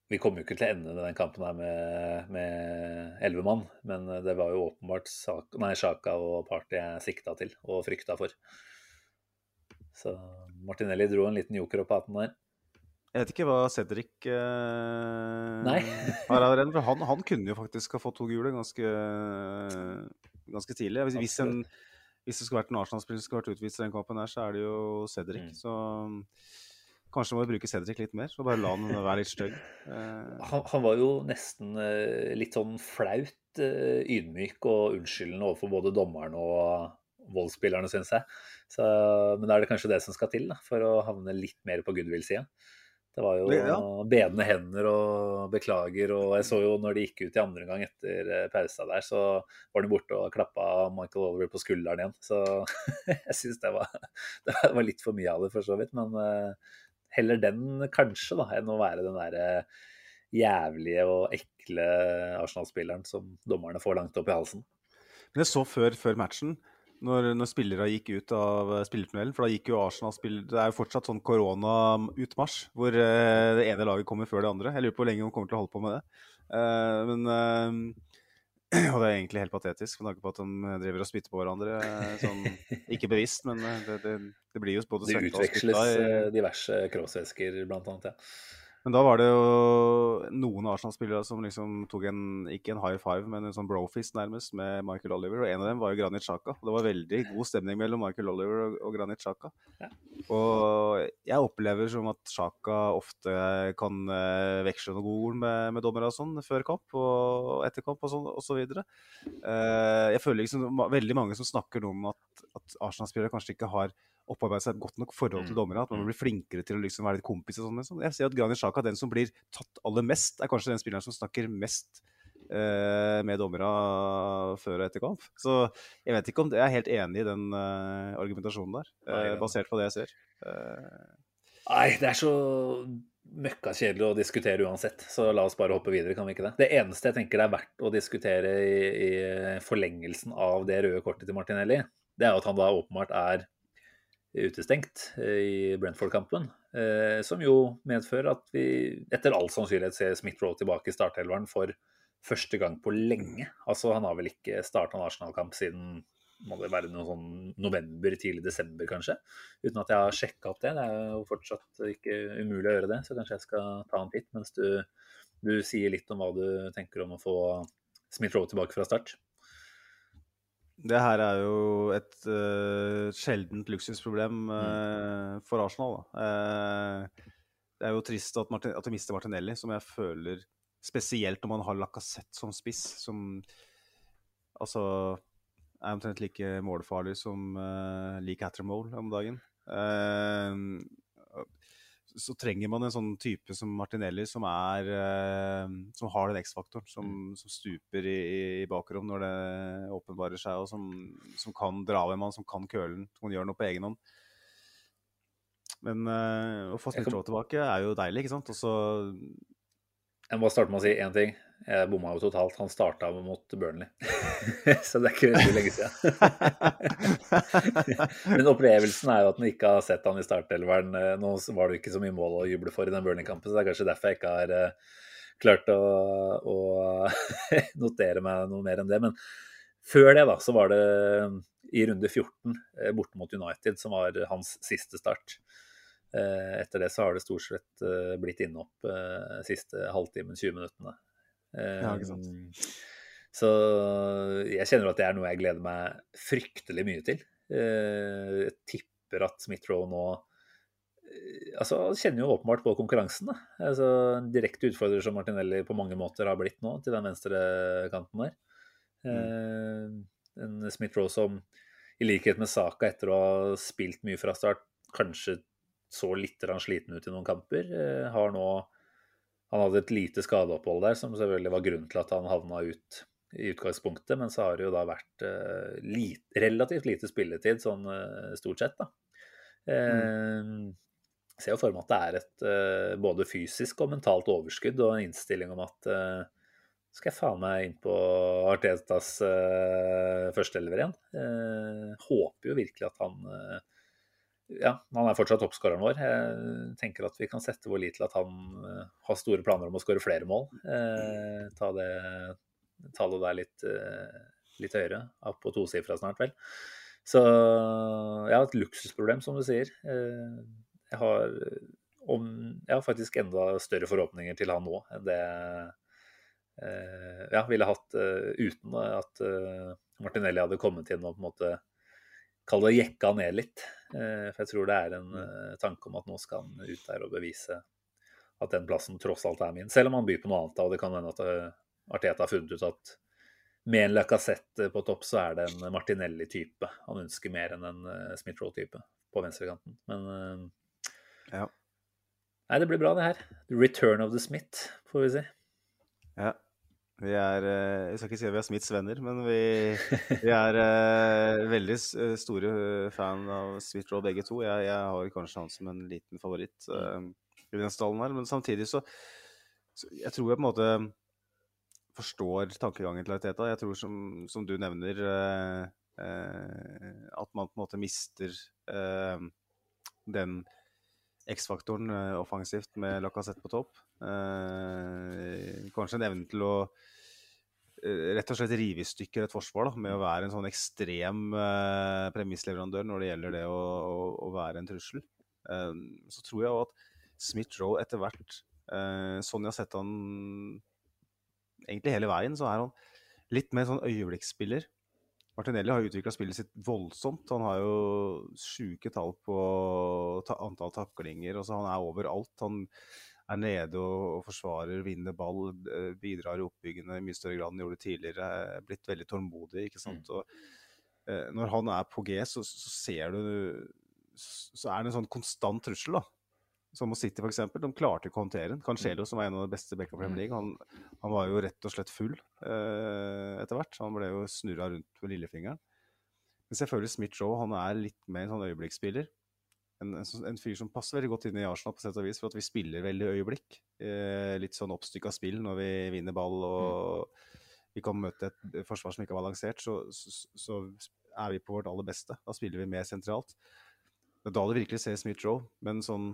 vi kommer jo ikke til å ende den kampen her med- med mann, men det var jo åpenbart Sak- nei, Sjaka og Party jeg sikta til og frykta for. Så Martinelli dro en liten joker opp hatten der. Jeg vet ikke hva Cedric eh, har av renn, han, <laughs> han kunne jo faktisk ha fått to gule ganske, ganske tidlig. Hvis, hvis, en, hvis det skulle vært en Arsenal-spiller som skulle vært utvist i den kampen, her, så er det jo Cedric. Mm. Så kanskje må vi bruke Cedric litt mer, så bare la han være litt stygg. Eh, Han, han var jo nesten eh, litt sånn flaut eh, ydmyk og unnskyldende overfor både dommeren og voldsspillerne, syns jeg. Så, men da er det kanskje det som skal til da, for å havne litt mer på goodwill-sida. Det var jo ja. bedende hender og beklager, og jeg så jo når de gikk ut i andre gang etter eh, pausa der, så var de borte og klappa Michael Oliver på skulderen igjen. Så <laughs> jeg syns det, var- <laughs> det var litt for mye av det, for så vidt. Men eh, heller den, kanskje, da, enn å være den derre jævlige og ekle Arsenal-spilleren som dommerne får langt opp i halsen. Men jeg så før, før matchen, når, når spillere gikk ut av eh, spillertunnelen For da gikk jo Arsenal spill Det er jo fortsatt sånn korona-utmarsj, hvor uh, det ene laget kommer før det andre. Jeg lurer på hvor lenge de kommer til å holde på med det. Uh, men uh, <clears throat> Og det er egentlig helt patetisk, med tanke på at de driver og spytter på hverandre. sånn, <laughs> ikke bevisst, men det, det, det blir jo både svette og spytta Det utveksles diverse kroppsvæsker, blant annet. Ja. Men da var det jo noen Arsenal-spillere som liksom tok en, ikke en high five, men en sånn brofist nærmest med Michael Oliver. Og en av dem var jo Granit Xhaka. Det var veldig god stemning mellom Michael Oliver og, og Granit Xhaka. Ja. Og jeg opplever som at Xhaka ofte kan eh, veksle noen gode ord med, med dommere og sånn før kamp og etter kamp og sånn og så videre. Eh, jeg føler liksom veldig mange som snakker om at, at Arsenal-spillere kanskje ikke har opparbeidet seg et godt nok forhold til Mm. dommere. At man blir flinkere til å liksom være litt kompis og sånn. liksom. Jeg ser at Granit Xhaka, den som blir tatt aller mest, er kanskje den spilleren som snakker mest eh, med dommere før og etter kamp. Så jeg vet ikke om jeg er helt enig i den eh, argumentasjonen der, eh, basert på det jeg ser. Eh, Nei, det er så møkkakjedelig å diskutere uansett, så la oss bare hoppe videre, kan vi ikke det? Det eneste jeg tenker det er verdt å diskutere i, i forlengelsen av det røde kortet til Martinelli, det er at han da åpenbart er utestengt eh, i Brentford-kampen. Eh, som jo medfører at vi etter all sannsynlighet ser Smith-Roe tilbake i startelveren for første gang på lenge. Altså Han har vel ikke starta en Arsenal-kamp siden må det være noe sånn november, tidlig desember kanskje. Uten at jeg har sjekka opp det. Det er jo fortsatt ikke umulig å gjøre det, så kanskje jeg skal ta en titt mens du, du sier litt om hva du tenker om å få Smith-Roe tilbake fra start. Det her er jo et uh, sjeldent luksusproblem uh, for Arsenal. Eh, det er jo trist at, Martin, at de mister Martinelli, som jeg føler Spesielt når man har Lacassette som spiss, som altså er omtrent like målfarlig som uh, Lee Cattermole om dagen. Eh, så trenger man en sånn type som Martinelli, som er eh, Som har den X-faktoren, som, som stuper i, i bakrom når det åpenbarer seg, og som, som kan dra av en mann, som kan kølen, som kan gjøre noe på egen hånd. Men eh, å få Smith-Roe tilbake er jo deilig, ikke sant? Og så Jeg må starte med å si én ting. Jeg bomma jo totalt. Han starta mot Burnley. <laughs> så det er ikke veldig lenge siden. <laughs> Men opplevelsen er jo at en ikke har sett han i startelveren. Eh, Nå var det jo ikke så mye mål å juble for i den Burnley-kampen, så det er kanskje derfor jeg ikke har eh, klart å, å <laughs> notere meg noe mer enn det. Men før det, da, så var det i runde 14 eh, borte mot United som var hans siste start. Eh, Etter det så har det stort sett eh, blitt innopp eh, siste halvtimen, 20 minuttene. Eh, Ja, ikke sant. Så jeg kjenner at det er noe jeg gleder meg fryktelig mye til. Eh, Jeg tipper at Smith-Roe nå Altså, kjenner jo åpenbart på konkurransen, da. Altså, en direkte utfordrer som Martinelli på mange måter har blitt nå, til den venstre kanten der. Eh, En Smith-Roe som, i likhet med Saka, etter å ha spilt mye fra start, kanskje så litt sliten ut i noen kamper. eh, Har nå Han hadde et lite skadeopphold der, som selvfølgelig var grunnen til at han havna ut i utgangspunktet, men så har det jo da vært uh, lit, relativt lite spilletid, sånn uh, stort sett, da. Eh, Ser jo for meg at det er et uh, både fysisk og mentalt overskudd og en innstilling om at uh, skal jeg faen meg inn på Artetas uh, førsteelver igjen. Håper jo virkelig at han ja, han er fortsatt toppskåreren vår. Jeg tenker at vi kan sette vår lit til at han eh, har store planer om å skåre flere mål. Eh, ta det tallet der litt, eh, litt høyere. Opp på tosifra snart, vel. Så ja, et luksusproblem, som du sier. Eh, jeg har om ja, faktisk enda større forhåpninger til han nå enn det eh, ja, ville hatt uh, uten at Martinelli hadde kommet inn og på en måte Kall det jekka ned litt. Uh, for jeg tror det er en tanke om at nå skal han ut der og bevise at den plassen tross alt er min. Selv om han byr på noe annet, og det kan hende at Arteta har funnet ut at med en Lacassette på topp, så er det en Martinelli-type. Han ønsker mer enn en Smith-Roll-type på venstrekanten. Men ja. Nei, det blir bra, det her. Return of the Smith, får vi si. Ja. Vi er Jeg skal ikke si at vi er Smiths venner, men vi, <laughs> vi er uh, veldig store fan av Smith Roll begge to. Jeg, jeg, har kanskje han som en liten favoritt uh, i den stallen her. Men samtidig så, så, Jeg tror jeg på en måte forstår tankegangen til Arteta. Jeg tror, som, som du nevner, uh, at man på en måte mister den X-faktoren offensivt med Lacassette på topp. Eh, kanskje en evne til å eh, rett og slett rive i stykker et forsvar da, med å være en sånn ekstrem eh, premissleverandør når det gjelder det å, å, å være en trussel. Eh, så tror jeg òg at Smith-Roe etter hvert, eh, sånn jeg har sett han egentlig hele veien, så er han litt mer sånn øyeblikksspiller. Martinelli har utvikla spillet sitt voldsomt. Han har jo sjuke tall på ta antall taklinger. Altså han er overalt. Han er nede og, og forsvarer, vinner ball, eh, bidrar i oppbyggende i mye større grad enn han gjorde tidligere. Er blitt veldig tålmodig. ikke sant? Mm. Og, eh, når han er på G, så, så, ser du Så er det en sånn konstant trussel, da. Som City, f.eks. De klarte ikke å håndtere den. Cancelo, som var en av de beste på Premier League, han, han, var jo rett og slett full eh, etter hvert. Han ble jo snurra rundt med lillefingeren. Men selvfølgelig Smith Joe han er litt mer en sånn øyeblikksspiller en, en, fyr som passer veldig godt inn i Arsenal, på sett og vis, for at vi spiller veldig øyeblikk. Eh, litt sånn oppstykka spill når vi vinner ball og mm. vi kan møte et forsvar som ikke er balansert, så, så, så, er vi på vårt aller beste. Da spiller vi mer sentralt. Det er da det virkelig ser Smith-Joe, men sånn,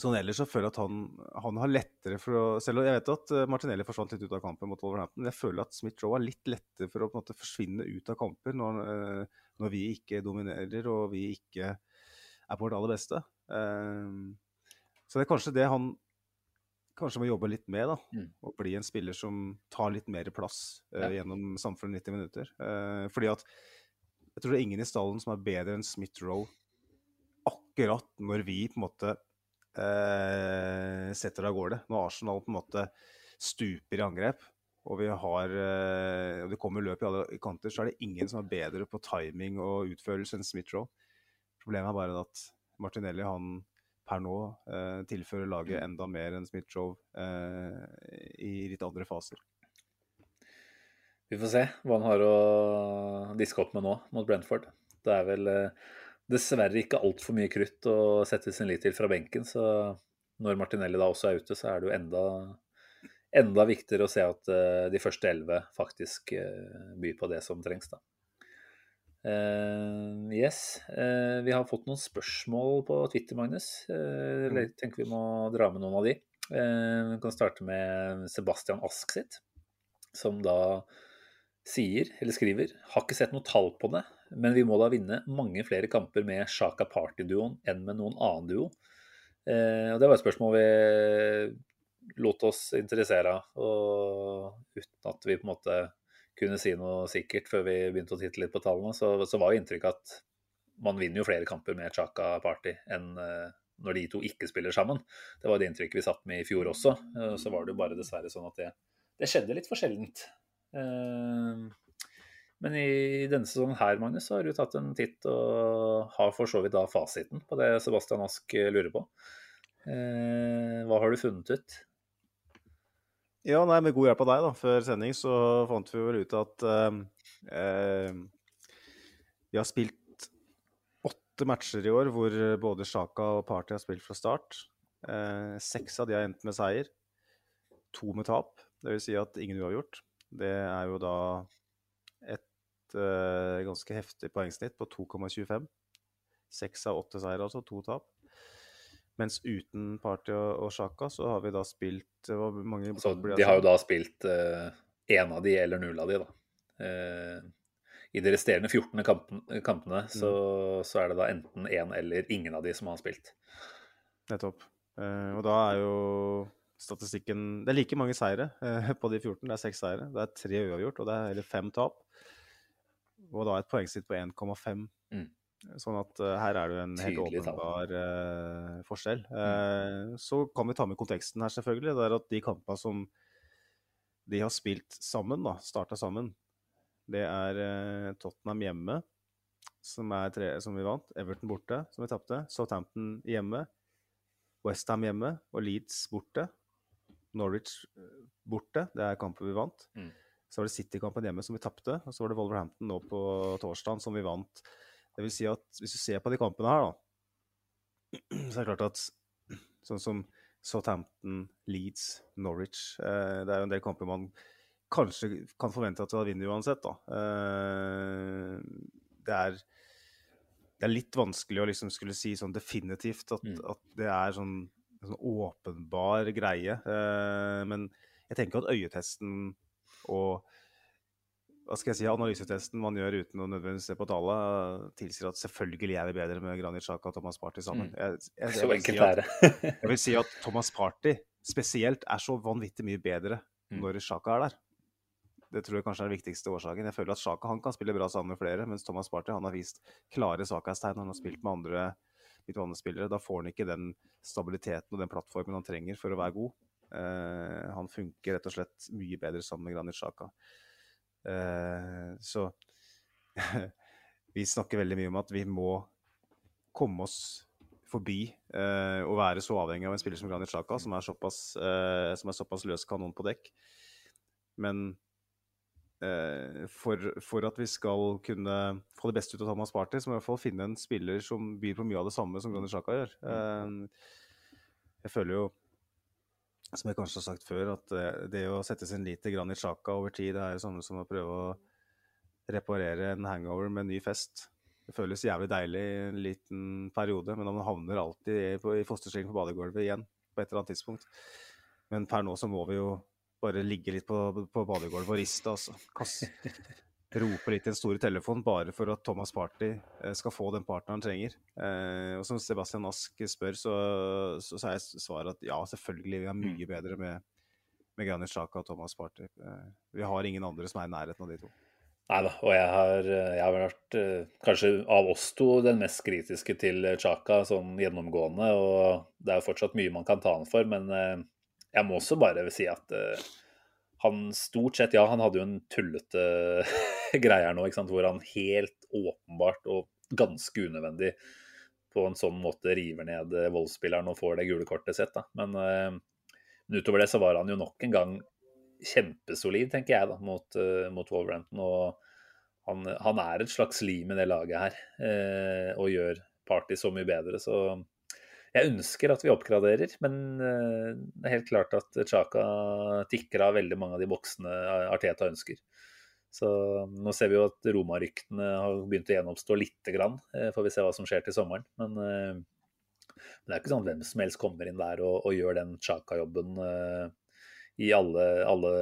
sånn ellers så føler jeg at han, han, har lettere for å Selv om jeg vet at eh, Martinelli forsvant litt ut av kampen mot Wolverhampton, jeg føler at Smith Roe har litt lettere for å på en måte forsvinne ut av kamper når, eh, når vi ikke dominerer og vi ikke er på vårt aller beste. Uh, så det er kanskje det han kanskje må jobbe litt med. da, mm. Å bli en spiller som tar litt mer plass ja. gjennom samfunnet 90 minutter. Fordi at jeg tror det er ingen i stallen som er bedre enn Smith Roe akkurat når vi på en måte uh, setter det av gårde. Når Arsenal på en måte stuper i angrep, og vi har og det kommer løp i alle kanter, så er det ingen som er bedre på timing og utførelse enn Smith Roe. Problemet er bare at Martinelli han per nå eh, tilfører laget mm. enda mer enn Smith-Roe eh, i litt andre faser. Vi får se hva han har å diske opp med nå mot Brentford. Det er vel eh, dessverre ikke altfor mye krutt å sette sin lit til fra benken. Så når Martinelli da også er ute, så er det jo enda, enda viktigere å se at uh, de første elleve faktisk uh, byr på det som trengs. da. Uh, yes. Uh, vi har fått noen spørsmål på Twitter, Magnus. Uh, jeg tenker vi må dra med noen av de. vi kan starte med Sebastian Ask sitt, som da sier, eller skriver, har ikke sett noe tall på det, men vi må da vinne mange flere kamper med Shaka Party-duoen enn med noen annen duo. og Det var et spørsmål vi lot oss interessere av, og uten at vi på en måte kunne si noe sikkert før vi begynte å titte litt på tallene, så, så var jo inntrykket at man vinner jo flere kamper med Chaka Party enn uh, når de to ikke spiller sammen. Det var det inntrykket vi satt med i fjor også. Uh, så var det jo bare dessverre sånn at det, det skjedde litt for sjeldent. Men i denne sesongen her, Magnus, så har du tatt en titt og har for så vidt da fasiten på det Sebastian Ask lurer på. Hva har du funnet ut? Ja, nei, Med god hjelp av deg da, før sending så fant vi vel ut at uh, uh, vi har spilt åtte matcher i år hvor både Sjaka og Party har spilt fra start. Eh, seks av de har endt med seier. To med tap. Det vil si at ingen uavgjort. Det er jo da et ganske heftig poengsnitt på 2,25. Seks av åtte seier, altså. To tap. Mens uten Party og, og Sjaka så har vi da spilt mange, Så De har jo da spilt én uh, av de eller null av de, da. Uh, I de resterende 14 kampene, kampene mm. så, så, er det da enten én eller ingen av de som har spilt. Nettopp. Eh, og da er jo statistikken Det er like mange seire eh, på de 14. Det er seks seire. Det er tre uavgjort, og det er eller fem tap. Og da et poengsnitt på 1,5. Mm. Sånn at uh, her er det jo en helt Tydelig tall. åpenbar uh, forskjell. Eh, så kan vi ta med konteksten her, selvfølgelig. Det er at de kampene som de har spilt sammen, da, starta sammen, det er Tottenham hjemme, som, er tre, som vi vant. Everton borte, som vi tapte. Southampton hjemme. Westham hjemme og Leeds borte. Norwich borte, det er kampen vi vant. Mm. Så var det City-kampen hjemme som vi tapte, og så var det Wolverhampton nå på torsdagen som vi vant. Det vil si at hvis du ser på de kampene her, da, <clears throat> så er det klart at sånn som Southampton, Leeds, Norwich eh, Det er jo en del kamper man kanskje kan forvente at du vunnet uansett, da. Eh, det er det er litt vanskelig å liksom skulle si sånn definitivt at, Mm. at det er sånn, en sånn åpenbar greie. Eh, men jeg tenker at øyetesten og hva skal jeg si, analysetesten man gjør uten å nødvendigvis se på tallet, tilsier at selvfølgelig er vi bedre med Granit Xhaka og Thomas Party sammen. Mm. Jeg, jeg, jeg, vil si at, det. jeg vil si at Thomas Party spesielt er så vanvittig mye bedre Mm. når Xhaka er der. Det tror jeg kanskje er den viktigste årsaken. Jeg føler at Xhaka han kan spille bra sammen med flere, mens Thomas Party han har vist klare svakhetstegn. Han har spilt med andre midtbanespillere. Da får han ikke den stabiliteten og den plattformen han trenger for å være god. Eh, han funker rett og slett mye bedre sammen med Granit Xhaka. Eh, så <laughs> vi snakker veldig mye om at vi må komme oss forbi eh, å være så avhengig av en spiller som Granit Sjaka, som er såpass, eh, som er såpass løs kanon på dekk. Men eh, for, for at vi skal kunne få det beste ut av Thomas Party, så må vi i hvert fall finne en spiller som byr på mye av det samme som Granit Sjaka gjør. Eh, jeg føler jo, som jeg kanskje har sagt før, at eh, det å sette sin lit til Granit Sjaka over tid, det er jo samme som å prøve å reparere en hangover med en ny fest. Det føles jævlig deilig i en liten periode, men man havner alltid i, fosterstilling på badegulvet igjen på et eller annet tidspunkt. Men per nå så må vi jo bare ligge litt på, på badegulvet og riste, altså. Kass, <laughs> rope litt i den store telefonen bare for at Thomas Party eh, skal få den partneren han trenger. Eh, og som Sebastian Ask spør, så, så, så er svaret at ja, selvfølgelig, vi er mye bedre med, med Granit Xhaka og Thomas Party. Eh, vi har ingen andre som er i nærheten av de to. Nei da, og jeg har, jeg har vært kanskje av oss to den mest kritiske til Chaka sånn gjennomgående. Og det er jo fortsatt mye man kan ta han for, men jeg må også bare si at han stort sett Ja, han hadde jo en tullete <laughs> greie her nå, ikke sant, hvor han helt åpenbart og ganske unødvendig på en sånn måte river ned eh, voldsspilleren og får det gule kortet sitt. da. Men, eh, men utover det så var han jo nok en gang kjempesolid, tenker jeg, da, mot, eh, mot Wolverhampton. Og han, han er et slags lim i det laget her, og gjør Party så mye bedre. Så jeg ønsker at vi oppgraderer, men eh, det er helt klart at Chaka tikker av veldig mange av de boksene Arteta ønsker. Så nå ser vi jo at Roma-ryktene har begynt å gjenoppstå lite grann. Eh, får vi se hva som skjer til sommeren. Men, eh, men det er ikke sånn at hvem som helst kommer inn der og, og gjør den Chaka-jobben eh, i alle, alle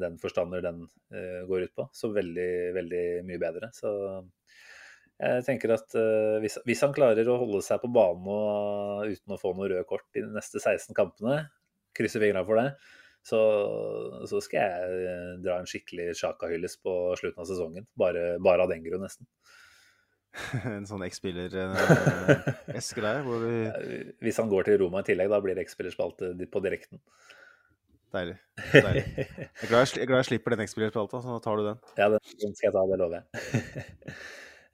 den forstander den eh, går ut på. Så veldig, veldig mye bedre. Så jeg tenker at eh, hvis, hvis han klarer å holde seg på banen og, uten å få noe røde kort i de neste 16 kampene, krysser fingrene for det, så, så skal jeg eh, dra en skikkelig Sjaka-hyllest på slutten av sesongen. Bare, bare av den grunn, nesten. <laughs> en sånn X-spiller-eske <laughs> der, hvor vi Hvis han går til Roma i tillegg, da blir det X-spillerspalte på direkten. Deilig. Deilig. <laughs> Jeg er glad jeg, jeg, glad jeg slipper den X-spillerspalta, så tar du den. Ja, den skal jeg ta, det lover jeg.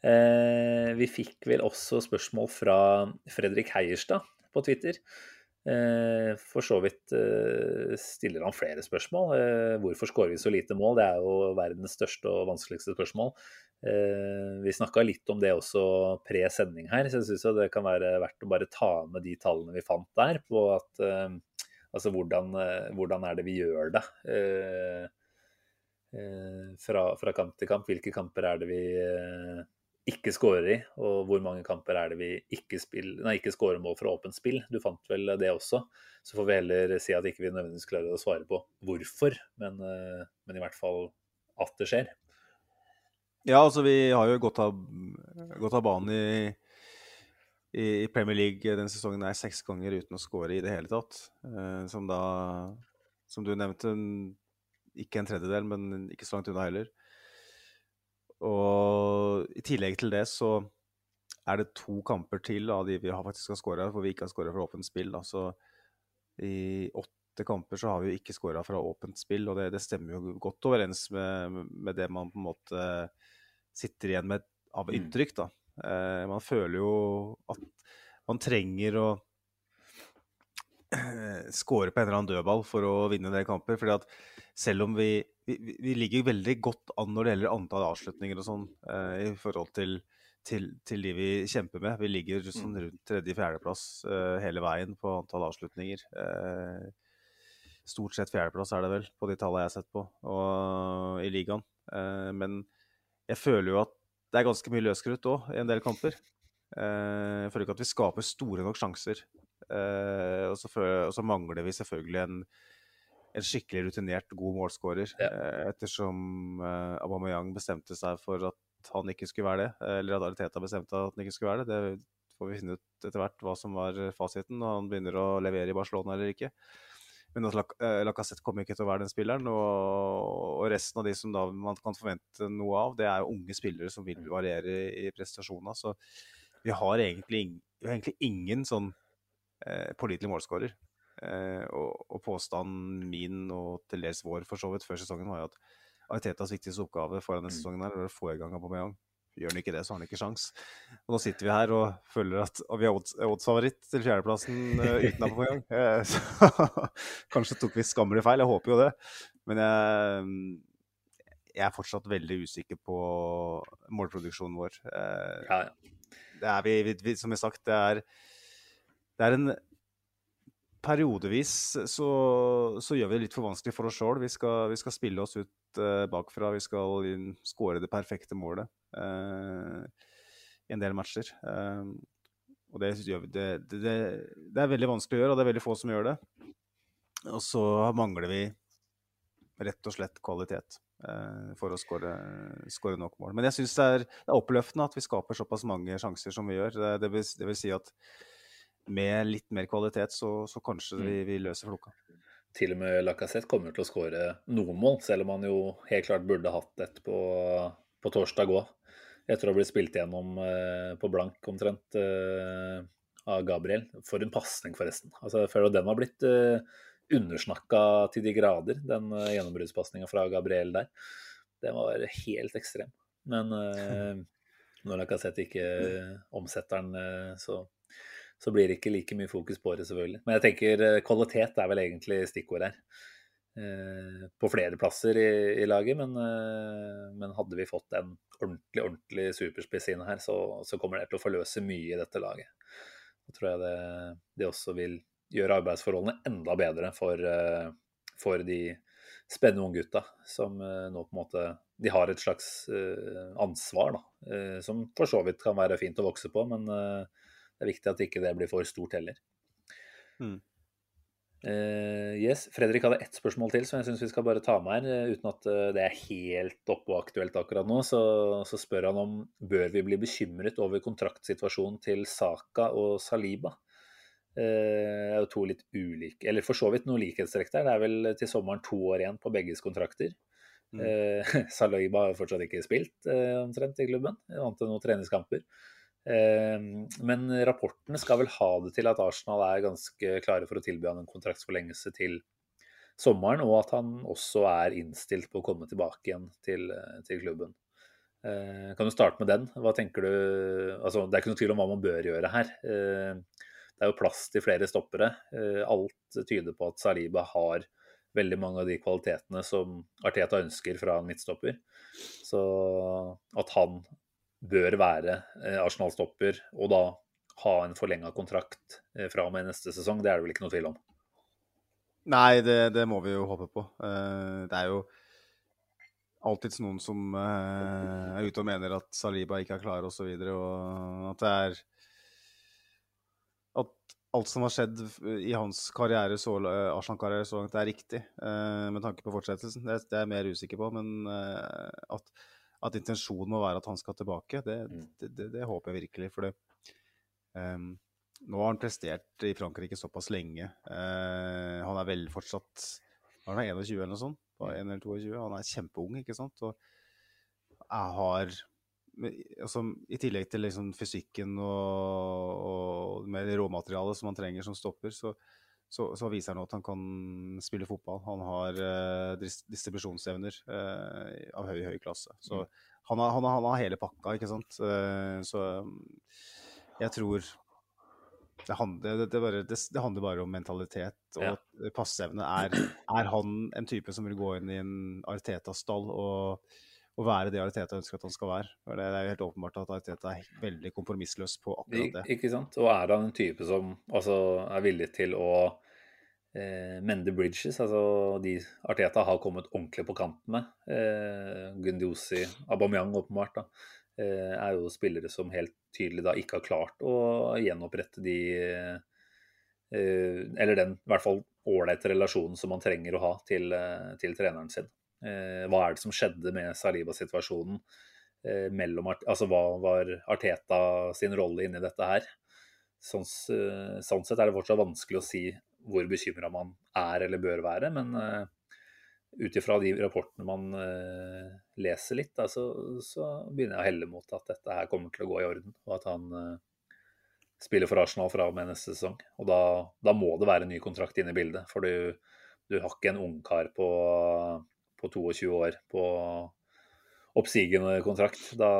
Eh, vi fikk vel også spørsmål fra Fredrik Heierstad på Twitter. Eh, for så vidt eh, stiller han flere spørsmål. Hvorfor skårer vi så lite mål? Det er jo verdens største og vanskeligste spørsmål. Vi snakka litt om det også pre sending her, så jeg syns det kan være verdt å bare ta med de tallene vi fant der, på at Altså hvordan, hvordan er det vi gjør det? Fra, fra kamp til kamp. Hvilke kamper er det vi ikke skårer i, og hvor mange kamper er det vi ikke, spill, nei, ikke skårer mål fra åpent spill? Du fant vel det også. Så får vi heller si at ikke vi nødvendigvis klarer å svare på hvorfor, men, eh, men i hvert fall at det skjer. Ja, altså vi har jo gått av, gått av banen i i, Premier League denne sesongen er seks ganger uten å skåre i det hele tatt. Eh, som da, som du nevnte, ikke en tredjedel, men ikke så langt unna heller. Og i tillegg til det så er det to kamper til av de vi har faktisk har skåra, hvor vi ikke har skåra fra åpent spill. Så i åtte kamper så har vi jo ikke skåra fra åpent spill, og det, det, stemmer jo godt overens med, med, det man på en måte sitter igjen med av mm. inntrykk. da. Eh, man føler jo at man trenger å <clears throat> score på en eller annen dødball for å vinne en del kamper. fordi at selv om vi, vi, vi ligger veldig godt an når det gjelder antall avslutninger og sånn, eh, i forhold til, til, til, de vi kjemper med. Vi ligger sånn mm. rundt tredje-fjerdeplass eh, hele veien på antall avslutninger. Eh, stort sett fjerdeplass er det vel, på de tallene jeg har sett på og, i ligaen. Eh, men jeg føler jo at det er ganske mye løskrutt òg i en del kamper. Eh, jeg føler ikke at vi skaper store nok sjanser. Eh, og, så og, mangler vi selvfølgelig en, en skikkelig rutinert, god målskårer. Ja. Eh, ettersom Aubameyang bestemte seg for at han ikke skulle være det. Eller at Ariteta bestemte at han ikke skulle være det. Det får vi finne ut etter hvert hva som var fasiten, når han begynner å levere i Barcelona eller ikke. Men at eh, Lacassette kommer ikke til å være den spilleren. Og, resten av de som man kan forvente noe av, det er jo unge spillere som vil variere i prestasjoner. Så vi har egentlig, vi har egentlig ingen sånn eh, pålitelig målskårer. Eh, og, og, påstanden min, og til dels vår for så vidt, før sesongen, var jo at Aritetas viktigste oppgave foran denne mm. sesongen er å få i gang Aubameyang. Gjør han ikke det, så har han ikke sjans. Og nå sitter vi her og føler at og vi er oddsfavoritt til fjerdeplassen uh, <laughs> uten gang. Uh, så <laughs> kanskje tok vi skammelig feil, jeg håper jo det. Men jeg, jeg er fortsatt veldig usikker på målproduksjonen vår. Eh, ja, ja. Det er vi, vi, som jeg sagt, det er, det er en periodevis så, så, gjør vi det litt for vanskelig for oss sjøl. Vi, vi, skal spille oss ut uh, bakfra. Vi skal skåre det perfekte målet uh, i en del matcher. Uh, og det, det, det, det, er veldig vanskelig å gjøre, og det er veldig få som gjør det. Og så mangler vi rett og slett kvalitet for å skåre nok mål. Men jeg syns det, er oppløftende at vi skaper såpass mange sjanser som vi gjør. Det, vil, vil si at med litt mer kvalitet, så, så kanskje vi, mm. vi, løser floka. Til og med Lacassette kommer til å skåre noen mål, selv om han jo helt klart burde hatt et på, på torsdag òg. Etter å ha blitt spilt gjennom eh, på blank omtrent eh, av Gabriel. For en pasning, forresten. Altså, jeg føler at den har blitt eh, undersnakka til de grader, den eh, gjennombruddspasninga fra Gabriel der. Den var helt ekstrem. Men eh, <laughs> når Lacassette ikke omsetter den, eh, så så blir det ikke like mye fokus på det, selvfølgelig. Men jeg tenker eh, kvalitet er vel egentlig stikkord her. Eh, på flere plasser i, i laget, men, eh, men, hadde vi fått en ordentlig ordentlig superspiss inn her, så, så, kommer det til å forløse mye i dette laget. Da tror jeg det, det også vil gjøre arbeidsforholdene enda bedre for, for de spennende unggutta som nå på en måte De har et slags ansvar, da, som for så vidt kan være fint å vokse på, men det er viktig at ikke det blir for stort heller. Mm. Uh, yes, Fredrik hadde ett spørsmål til som jeg syns vi skal bare ta med her. Uh, uten at uh, det er helt oppe og aktuelt akkurat nå, så, så, spør han om bør vi bli bekymret over kontraktsituasjonen til Saka og Saliba. Det er jo to litt ulike Eller for så vidt noe likhetstrekk der. Det er vel til sommeren to år igjen på begges kontrakter. Mm. <laughs> Saliba har fortsatt ikke spilt omtrent i klubben, annet enn noen treningskamper. Ehm, men rapportene skal vel ha det til at Arsenal er ganske klare for å tilby han en kontraktsforlengelse til sommeren, og at han også er innstilt på å komme tilbake igjen til, til klubben. Ehm, kan du starte med den? Hva tenker du altså, Det er ikke noe tvil om hva man bør gjøre her. Ehm, det er jo plass til flere stoppere. Alt tyder på at Saliba har veldig mange av de kvalitetene som Arteta ønsker fra en midtstopper. Så at han bør være eh, Arsenal-stopper, og da ha en forlenga kontrakt eh, fra og med neste sesong. Det er det vel ikke noe tvil om? Nei, det, det må vi jo håpe på. Eh, det er jo alltids noen som er ute og mener at Saliba ikke er klar osv., og, så videre, og at det er At alt som har skjedd i hans karriere, Arsenal-karriere så langt, er riktig med tanke på fortsettelsen. Det er jeg mer usikker på, men at at intensjonen må være at han skal tilbake, det, mm. det, det, det håper jeg virkelig. For Um, nå har han prestert i Frankrike såpass lenge. Uh, han er vel fortsatt Han er 21 eller noe sånt? 1 eller 22. Han er kjempeung, ikke sant? Og jeg har altså, I tillegg til liksom fysikken og, og råmaterialet som han trenger som stopper, så, så, så, viser han at han kan spille fotball. Han har uh, distribusjonsevner uh, av høy, høy klasse. Så mm. han, har, han, har, han, har, hele pakka, ikke sant. Uh, så jeg tror det handler, det, bare, det, det handler, bare, om mentalitet og ja. passeevne. Er, er, han en type som vil gå inn i en Arteta-stall og, og, være det Arteta ønsker at han skal være? For det er jo helt åpenbart at Arteta er veldig kompromissløs på akkurat det. Ikke sant? Og er han en type som altså, er villig til å eh, mende bridges? Altså de Arteta har kommet ordentlig på kanten med. Eh, Gundiosi, Aubameyang åpenbart. da Eh, er jo spillere som helt tydelig da ikke har klart å gjenopprette de eh, Eller den i hvert fall ålreite relasjonen som man trenger å ha til, eh, til, treneren sin. Hva er det som skjedde med Saliba-situasjonen? mellom Altså hva var Arteta sin rolle inni dette her? Sånn, sånn sett er det fortsatt vanskelig å si hvor bekymra man er eller bør være, men ut ifra de rapportene man uh, leser litt, da, så, så, begynner jeg å helle mot at dette her kommer til å gå i orden, og at han uh, spiller for Arsenal fra og med neste sesong. Og da, da, må det være en ny kontrakt inne i bildet, for du, du har ikke en ungkar på, på 22 år på oppsigende kontrakt. Da,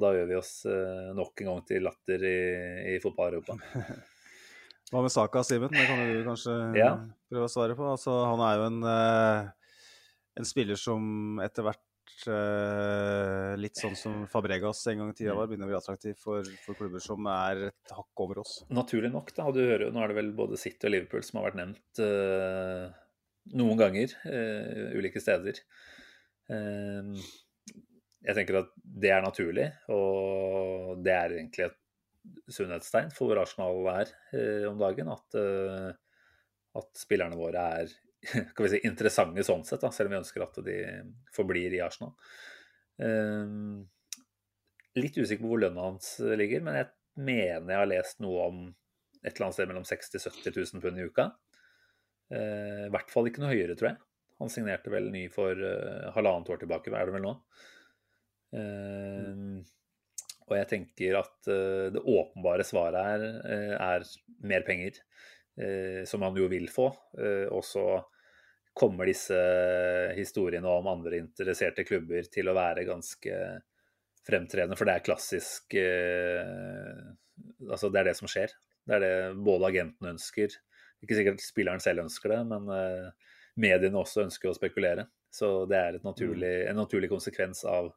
da gjør vi oss uh, nok en gang til latter i, i fotball-Europa. <laughs> Hva med Saka, Simen? Det kan du kanskje ja. prøve å svare på. Altså, han er jo en en spiller som etter hvert uh, litt sånn som Fabregas en gang i tida var, begynner å bli attraktiv for, for, klubber som er et hakk over oss. Naturlig nok, da. Du hører, nå er det vel både City og Liverpool som har vært nevnt uh, noen ganger, uh, ulike steder. jeg tenker at det er naturlig, og det er egentlig et sunnhetstegn for hvor Arsenal er om dagen. At, at spillerne våre er <laughs> kan vi si, interessante sånn sett, da, selv om vi ønsker at de forblir i Arsenal. Um, litt usikker på hvor lønna hans ligger, men jeg mener jeg har lest noe om et eller annet sted mellom 60 000 70 000 pund i uka. Uh, I hvert fall ikke noe høyere, tror jeg. Han signerte vel ny for uh, halvannet år tilbake, er det vel nå. Mm. og jeg tenker at det åpenbare svaret her er mer penger, som han jo vil få. og så kommer disse historiene om andre interesserte klubber til å være ganske fremtredende. For det er klassisk eh, Altså, det er det som skjer. Det er det både agenten ønsker. Ikke sikkert spilleren selv ønsker det, men eh, mediene også ønsker å spekulere. Så det er naturlig, mm. en naturlig konsekvens av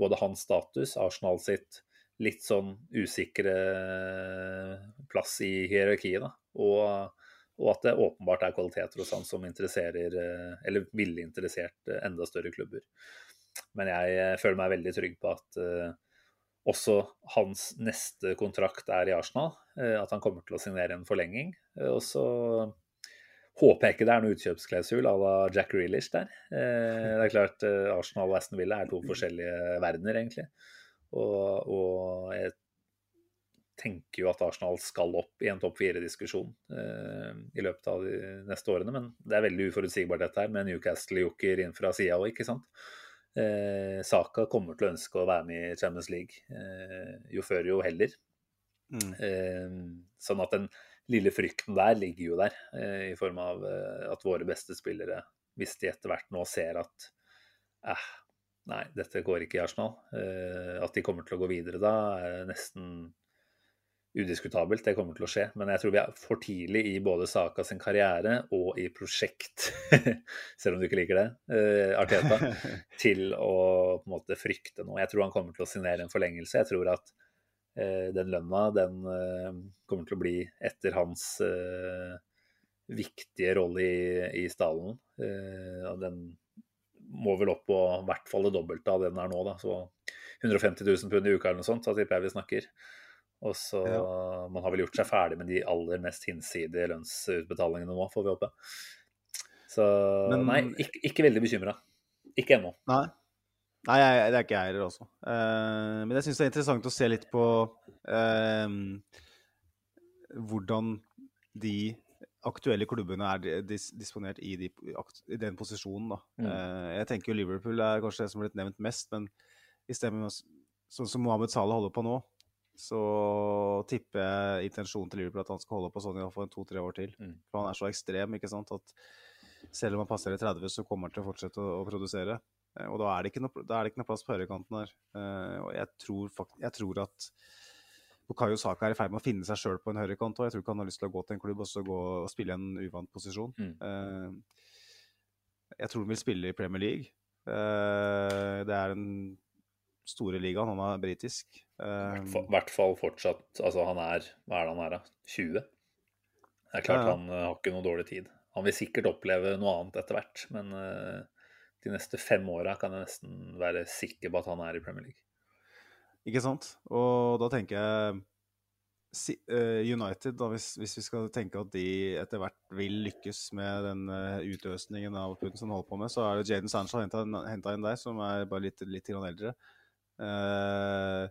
både hans status, Arsenal sitt litt sånn usikre plass i hierarkiet, da, og og at det åpenbart er kvaliteter hos han som interesserer, eh, eller ville interessert eh, enda større klubber. Men jeg eh, føler meg veldig trygg på at også hans neste kontrakt er i Arsenal. At han kommer til å signere en forlenging. Og så håper jeg ikke det er noe utkjøpsklausul à la Jack Reelish der. Det er klart Arsenal og Aston Villa er to forskjellige verdener, egentlig. Og, og jeg tenker jo at Arsenal skal opp i en topp fire-diskusjon eh, i løpet av de neste årene. Men det er veldig uforutsigbart dette her, med Newcastle-joker inn fra sida òg, ikke sant. Eh, Saka kommer til å ønske å være med i Champions League. Eh, jo før, jo heller. Mm. Eh, sånn at den lille frykten der ligger jo der, eh, i form av eh, at våre beste spillere, hvis de etter hvert nå ser at eh, nei, dette går ikke i Arsenal, at de kommer til å gå videre da, er nesten udiskutabelt, det kommer til å skje. Men jeg tror vi er for tidlig i både Saka sin karriere og i prosjekt, <laughs> selv om du ikke liker det, uh, Arteta, <laughs> til å på en måte frykte noe. Jeg tror han kommer til å signere en forlengelse. Jeg tror at uh, den lønna den uh, kommer til å bli etter hans viktige rolle i, i stallen. den må vel opp på i hvert fall det dobbelte av det den er nå, da. Så 150 000 pund i uka eller noe sånt, så tipper jeg vi snakker. Og så ja. Man har vel gjort seg ferdig med de aller mest hinsidige lønnsutbetalingene nå, får vi håpe. Så Men, nei, ikke, ikke veldig bekymra. Ikke ennå. Nei. Nei, jeg, det er ikke jeg heller også. Uh, men jeg syns det er interessant å se litt på uh, hvordan de aktuelle klubbene er dis disponert i, de, i, den posisjonen. Da. Mm. Uh, jeg tenker jo Liverpool er kanskje det som har blitt nevnt mest, men i stedet sånn som Mohammed Salah holder på nå, så tipper jeg intensjonen til Liverpool at han skal holde på sånn i hvert fall to-tre år til. Mm. For han er så ekstrem, ikke sant, at selv om han passerer 30, så kommer han til å fortsette å, å produsere. Uh, og da er, noe, da er det ikke noe plass på høyrekanten her. Uh, og jeg tror, jeg tror at Bukayo Saka er i ferd med å finne seg sjøl på en høyrekant. Og jeg tror ikke han har lyst til å gå til en klubb og så gå og spille en uvant posisjon. Mm. Uh, jeg tror han vil spille i Premier League. Det er den store ligaen. Han er britisk. I uh, hvert fall fortsatt Altså, han er Hva er det han er, da? 20? Det er klart ja, han har ikke noe dårlig tid. Han vil sikkert oppleve noe annet etter hvert, men de neste fem åra kan jeg nesten være sikker på at han er i Premier League. Ikke sant? Og da tenker jeg eh, United, da, hvis, hvis, vi skal tenke at de etter hvert vil lykkes med den utøsningen av Putin som holder på med, så er det Jaden Sancho henta inn der, som er bare litt, litt eldre. Uh,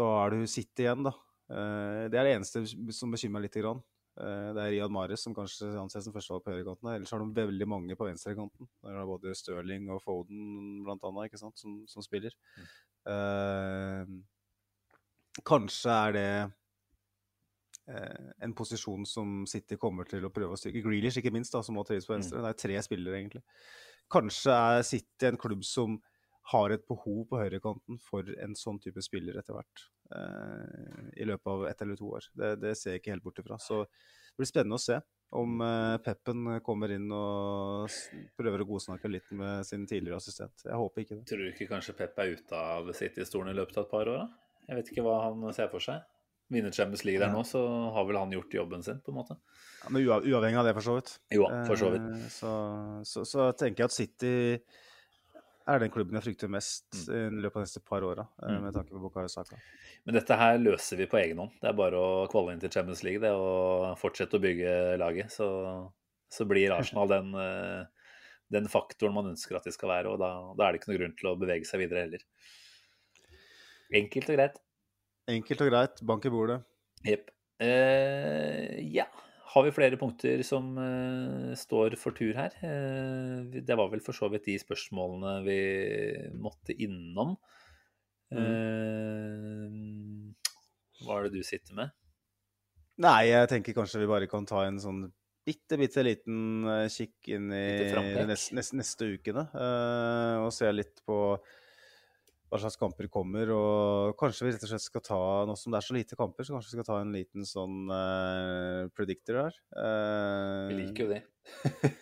da er du City igjen, da. Uh, det er det eneste som bekymrer meg litt. Grann. Uh, det er Riyad Mahrez som kanskje anses som førstevalg på høyrekanten. Ellers har de veldig mange på venstrekanten. Der er både Stirling og Foden blant annet, ikke sant, som, som spiller. Mm. Uh, kanskje er det en posisjon som City kommer til å prøve å styrke. Grealish ikke minst, da, som må trives på venstre. Mm. Det er tre spillere, egentlig. Kanskje er City en klubb som har et behov på høyrekanten for en sånn type spiller etter hvert. Eh, I løpet av ett eller to år. Det, det, ser jeg ikke helt bort ifra. Så det blir spennende å se om eh, Peppen kommer inn og prøver å godsnakke litt med sin tidligere assistent. Jeg håper ikke det. Tror du ikke kanskje Pep er ute av City-stolen i løpet av et par år? da? Jeg vet ikke hva han ser for seg. Vinner Champions League der nå, så har vel han gjort jobben sin, på en måte. Ja, men uavhengig av det, for så vidt. Jo, for så vidt. Eh, så, så, så tenker jeg at City er den klubben jeg frykter mest mm. i løpet av de neste par åra, eh, mm. med tanke på Bukayo Saka. Men dette her løser vi på egen hånd. Det er bare å kvalle inn til Champions League det, og fortsette å bygge laget. Så, så blir Arsenal <laughs> den, eh, den, faktoren man ønsker at de skal være, og da, da, er det ikke noe grunn til å bevege seg videre heller. Enkelt og greit. Enkelt og greit. Bank i bordet. Jepp. Uh, ja har vi flere punkter som uh, står for tur her. Uh, det var vel for så vidt de spørsmålene vi måtte innom. Uh, hva er det du sitter med? Nei, jeg tenker kanskje vi bare kan ta en sånn bitte, bitte liten kikk inn i neste, neste, neste ukene. og se litt på hva slags kamper kommer. Og kanskje vi rett og slett skal ta, nå som det er så lite kamper, så kanskje vi skal ta en liten sånn uh, predictor her. Uh, vi liker jo det.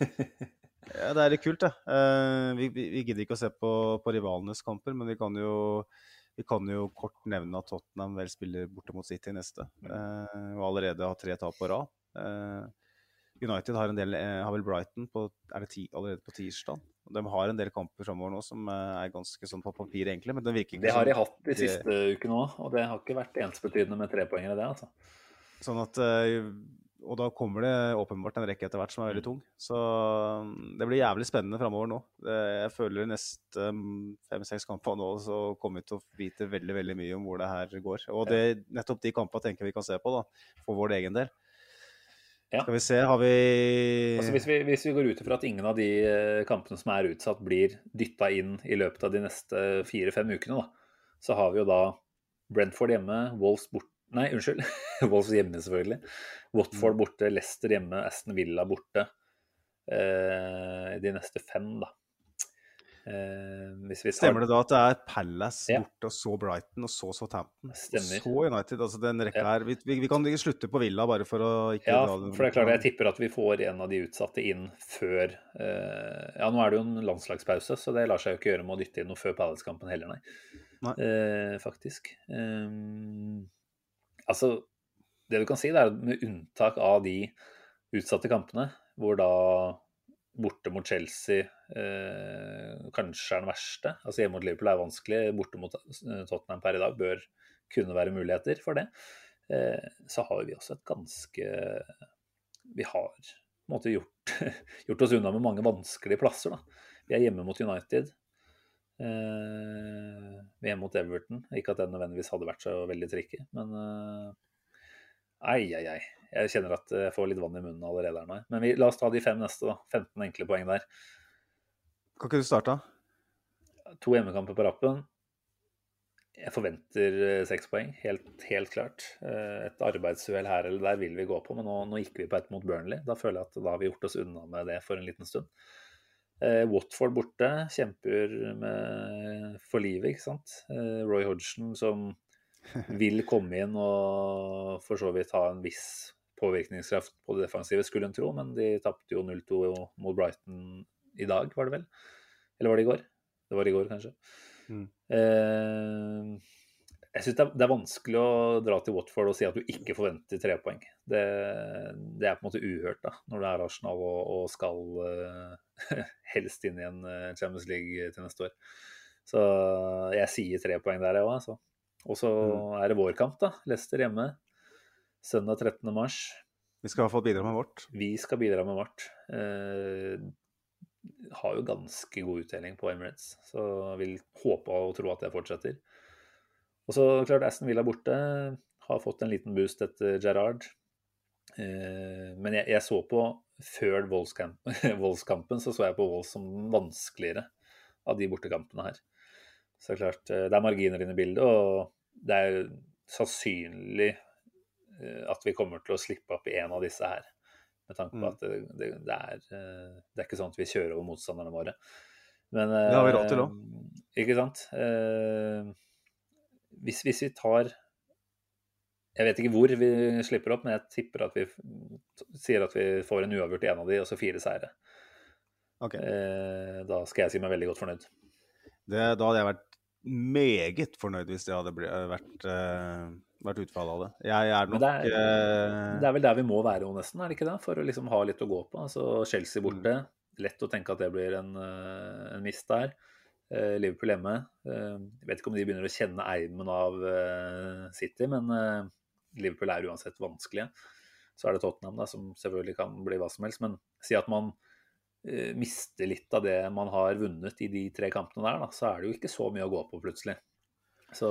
<laughs> ja, det er litt kult, det. Uh, vi, vi, vi, gidder ikke å se på, på, rivalenes kamper, men vi kan, jo, vi kan jo kort nevne at Tottenham vel spiller borte mot City neste, uh, og allerede har tre tap på rad. United har, del, har, vel Brighton på, er det ti, allerede på tirsdag. De har en del kamper framover nå som eh, er ganske sånn på papir, egentlig. Men det virker ikke Det har de hatt de siste ukene òg, og det har ikke vært ensbetydende med trepoengere, det, altså. Sånn at eh, Og da kommer det åpenbart en rekke etter hvert som er veldig mm. tung. Så mm, det blir jævlig spennende framover nå. Jeg føler neste mm, fem-seks kamper nå så kommer vi til å vite veldig veldig mye om hvor det her går. Og det, nettopp de kampene tenker vi kan se på, da, for vår egen del. Ja. Skal vi se, har vi altså hvis, vi hvis, vi går ut ifra at ingen av de eh, kampene som er utsatt, blir dytta inn i løpet av de neste fire-fem ukene, da, så har vi jo da Brentford hjemme, Wolves borte Nei, unnskyld. <laughs> Wolves hjemme, selvfølgelig. Watford mm. borte, Leicester hjemme, Aston Villa borte. Eh, de neste fem, da. Eh, tar... Stemmer det da at det er Palace ja. borte, og så Brighton, og så Southampton? Stemmer. Så United. altså den rekka her. Vi, vi, vi, kan ikke slutte på Villa bare for å ikke Ja, for det er klart jeg tipper at vi får en av de utsatte inn før eh, Ja, nå er det jo en landslagspause, så det lar seg jo ikke gjøre med å dytte inn noe før Palace-kampen heller, nei. nei. Eh, faktisk. Um, altså, det du kan si, det er med unntak av de utsatte kampene, hvor da borte mot Chelsea eh, kanskje er den verste. Altså Hjemme mot Liverpool er vanskelig, borte mot eh, Tottenham per i dag bør kunne være muligheter for det. Eh, så har vi også et ganske Vi har på en måte gjort, <laughs> gjort oss unna med mange vanskelige plasser. Da. Vi er hjemme mot United. Eh, vi er hjemme mot Everton. Ikke at den nødvendigvis hadde vært så veldig tricky, men eh, Ai, ai, ai. Jeg kjenner at jeg får litt vann i munnen allerede her nå. Men vi, la oss ta de fem neste, da. 15 enkle poeng der. Kan ikke du starte? To hjemmekamper på rappen. Jeg forventer eh, seks poeng, helt, helt klart. Eh, Et arbeidsuhell her eller der vil vi gå på, men nå, nå gikk vi på ett mot Burnley. Da føler jeg at da har vi gjort oss unna med det for en liten stund. Eh, Watford borte, kjemper med for livet, ikke sant. Eh, Roy Hodgson som vil komme inn og for så vidt ha en viss påvirkningskraft på det defensive, skulle en tro, men de tapte jo 0-2 mot Brighton i dag, var det vel? Eller var det i går? Det var i går, kanskje. Mm. Eh, jeg syns det, det er vanskelig å dra til Watford og si at du ikke forventer tre poeng. Det, det er på en måte uhørt da, når du er Arsenal og, og skal eh, <laughs> helst inn i en eh, Champions League til neste år. Så jeg sier tre poeng der, jeg òg. Og så er det vår kamp, da. Leicester hjemme. Søndag 13. mars. Vi skal i hvert fall bidra med vårt. Vi skal bidra med vårt. Eh, har jo ganske god utdeling på Emirates, så vil håpe og tro at det fortsetter. Og så klart Aston Villa borte. Har fått en liten boost etter Gerrard. Eh, men jeg, jeg så på før Wolves-kampen, <laughs> så så jeg på Wolls som vanskeligere av de bortekampene her. Så klart, eh, det er marginer inne i bildet, og det er sannsynlig eh, at vi kommer til å slippe opp i en av disse her. Med tanke på Mm. at det, det, det, er, eh, det er ikke sånn at vi kjører over motstanderne våre. Men Det har vi råd til òg. Ikke sant? Hvis, hvis vi tar Jeg vet ikke hvor vi slipper opp, men jeg tipper at vi sier at vi får en uavgjort i en av de, og så fire seire. Ok. Eh, da skal jeg si meg veldig godt fornøyd. Det, da hadde jeg vært meget fornøyd hvis det hadde vært, uh, vært utfallet av det. Jeg er nok det er- eh, Det er vel der vi må være, jo nesten, er det ikke det? For å liksom ha litt å gå på. Altså Chelsea borte. Lett å tenke at det blir en, eh, en mist der. Eh, Liverpool hjemme. Eh, vet ikke om de begynner å kjenne eimen av eh, City, men eh, Liverpool er uansett vanskelige. Så er det Tottenham, da, som selvfølgelig kan bli hva som helst. Men si at man eh, mister litt av det man har vunnet i de tre kampene der, da, så er det jo ikke så mye å gå på plutselig. Så,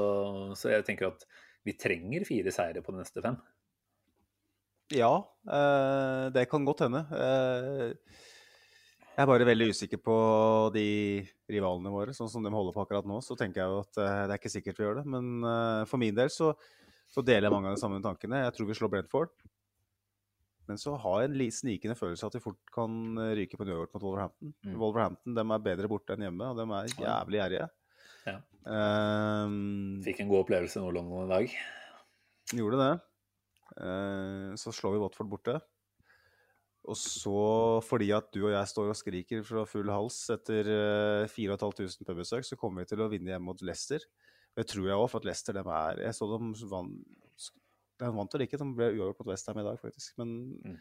så jeg tenker at vi trenger fire seire på de neste fem. Ja, eh, det kan godt hende. Eh, jeg er bare veldig usikker på de rivalene våre. Sånn som de holder på akkurat nå, så tenker jeg jo at eh, det er ikke sikkert vi gjør det. Men eh, for min del så, så deler jeg mange av de samme tankene. Jeg tror vi slår Brentford. Men så har jeg en snikende følelse at de fort kan eh, ryke på New York mot Wolverhampton. Mm. Wolverhampton de er bedre borte enn hjemme, og de er jævlig gjerrige. Ja. Um, Fikk en god opplevelse i Nord-London i dag. Gjorde det. Uh, så slår vi Watford borte. Og så, fordi at du og jeg står og skriker fra full hals etter eh, 4500 pubbesøk, så kommer vi til å vinne hjemme mot Leicester. Det tror jeg òg, for at Leicester dem er Jeg så dem vant De vant eller ikke, han ble uavgjort mot Westham i dag, faktisk. Men Mm.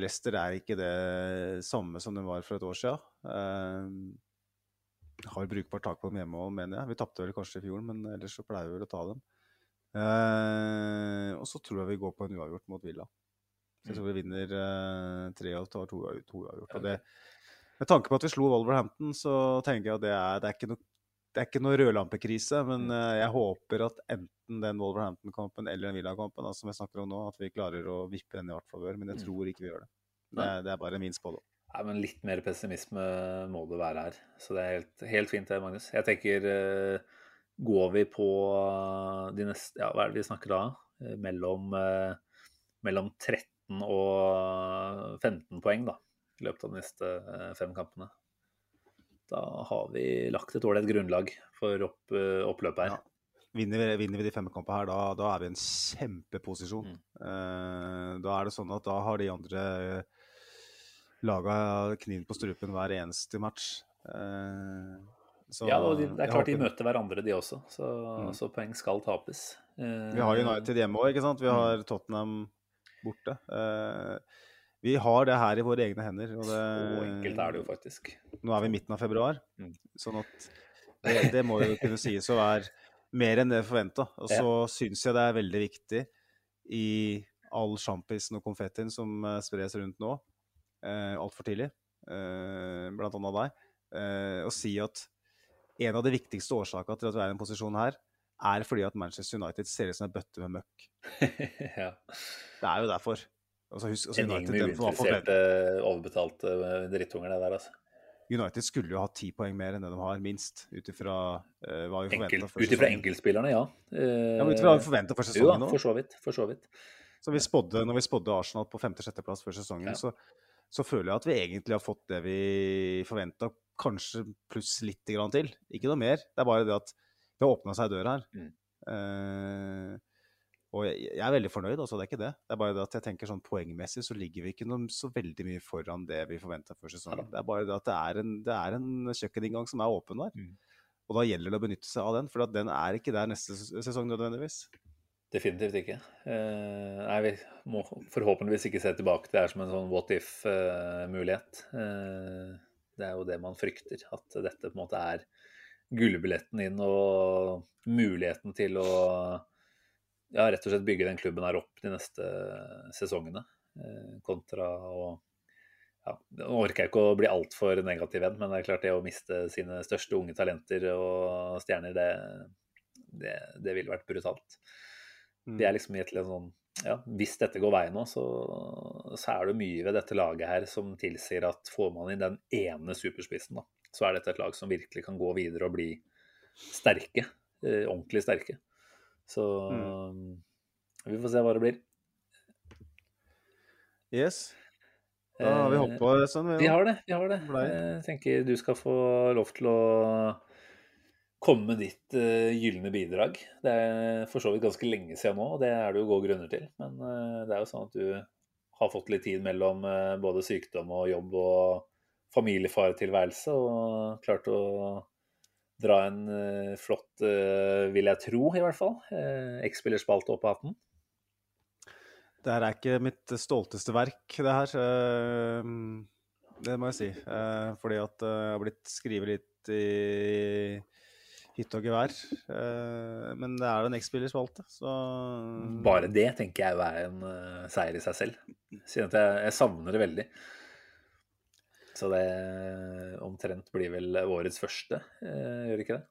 Leicester er ikke det samme som den var for et år siden. Eh, har brukbart tak på dem hjemme òg, mener jeg. Vi tapte vel kanskje i fjor, men ellers så pleier vi vel å ta dem. Eh, og så tror jeg vi går på en uavgjort mot Villa. Så jeg tror vi vinner eh, tre og tar to, to uavgjort. Og det, med tanke på at vi slo Wolverhampton, så tenker jeg at det er, det er ikke noe det er ikke noe rødlampekrise, men eh, jeg håper at enten den Wolverhampton-kampen eller den Villa-kampen, som jeg snakker om nå, at vi klarer å vippe den i hvert favør. Men jeg tror ikke vi gjør det. Det er, det er bare min spådom. Nei, men litt mer pessimisme må det være her. Så det er helt, helt fint det, Magnus. Jeg tenker eh, Går vi på de neste Ja, hva er det vi snakker da? Eh, Mellom, eh, mellom 13 og 15 poeng, da. I løpet av de neste eh, fem kampene. Da har vi lagt et ålreit grunnlag for opp, eh, oppløpet her. Ja. Vinner vi, vinner vi de fem kampene her, da, da er vi i en kjempeposisjon. Mm. Eh, da er det sånn at da har de andre laga kniven på strupen hver eneste match. Eh, så Ja, og de, det er klart de møter hverandre, de også. Så, Mm. så poeng skal tapes. Eh, Vi har United hjemme òg, ikke sant? Vi Mm. har Tottenham borte. Eh, vi har det her i våre egne hender. Og det, Så enkelt er det jo faktisk. Nå er vi i midten av februar, Mm. sånn at det, det må jo kunne sies å være mer enn det forventa. Og så syns jeg det er veldig viktig i all sjampisen og konfettien som eh, spres rundt nå, eh, altfor tidlig, eh, blant annet deg, eh, å si at en av de viktigste årsakene til at vi er i en posisjon her, er fordi at Manchester United ser ut som en bøtte med møkk. <laughs> ja. Det er jo derfor. Altså, husk, altså United, uinteresserte, overbetalte eh, drittunger, det der, altså. United skulle jo ha ti poeng mer enn det de har, minst. Ut ifra uh, hva vi forventa ut ifra enkeltspillerne, ja. Uh, Ja, ut ifra hva vi forventa for jo da, sesongen nå. for så vidt. For så vidt. Så vi spodde, når vi spådde Arsenal på femte-sjetteplass før sesongen, Ja. så, så føler jeg at vi egentlig har fått det vi forventa, kanskje pluss litt grann til. Ikke noe mer. Det er bare det at det har åpna seg dør her. Mm. Eh, og jeg, jeg er veldig fornøyd, altså. Det er ikke det. Det er bare det at jeg tenker sånn poengmessig så ligger vi ikke noe, så veldig mye foran det vi forventa før sesongen. Det er bare det at det er en, det er en kjøkkeninngang som er åpen der. Mm. Og da gjelder det å benytte seg av den, for at den er ikke der neste sesong nødvendigvis. Definitivt ikke. Eh, nei, vi må forhåpentligvis ikke se tilbake til det er som en sånn what if-mulighet. Eh, det er jo det man frykter, at dette på en måte er gullbilletten inn og muligheten til å ja, rett og slett bygge den klubben her opp de neste sesongene. Eh, kontra å ja, Nå orker jeg ikke å bli altfor negativ igjen, men det er klart det å miste sine største unge talenter og stjerner, det, det, det ville vært brutalt. Mm. Det er liksom gitt en sånn ja, Hvis dette går veien nå, så, så er det mye ved dette laget her som tilsier at får man inn den ene superspissen, da, så er dette et lag som virkelig kan gå videre og bli sterke. Eh, ordentlig sterke. Så vi får se hva det blir. Yes. Da har vi Eh, hoppa sånn. Vi har det. vi har det. Jeg tenker du skal få lov til å komme med ditt uh, gylne bidrag. Det er for så vidt ganske lenge siden nå, og det er det jo gode grunner til. Men uh, det er jo sånn at du har fått litt tid mellom uh, både sykdom og jobb og familiefaretilværelse, og klart å dra en uh, flott, uh, vil jeg tro i hvert fall, uh, X-spillerspalte opp av hatten. Det her er ikke mitt stolteste verk, det her. Det må jeg si. Fordi at jeg har blitt skrevet litt i hytte og gevær. Men det er en X-spillerspalte, så Bare det tenker jeg er en seier i seg selv. Siden jeg, jeg savner det veldig. Så det omtrent blir vel årets første, eh, gjør det ikke det?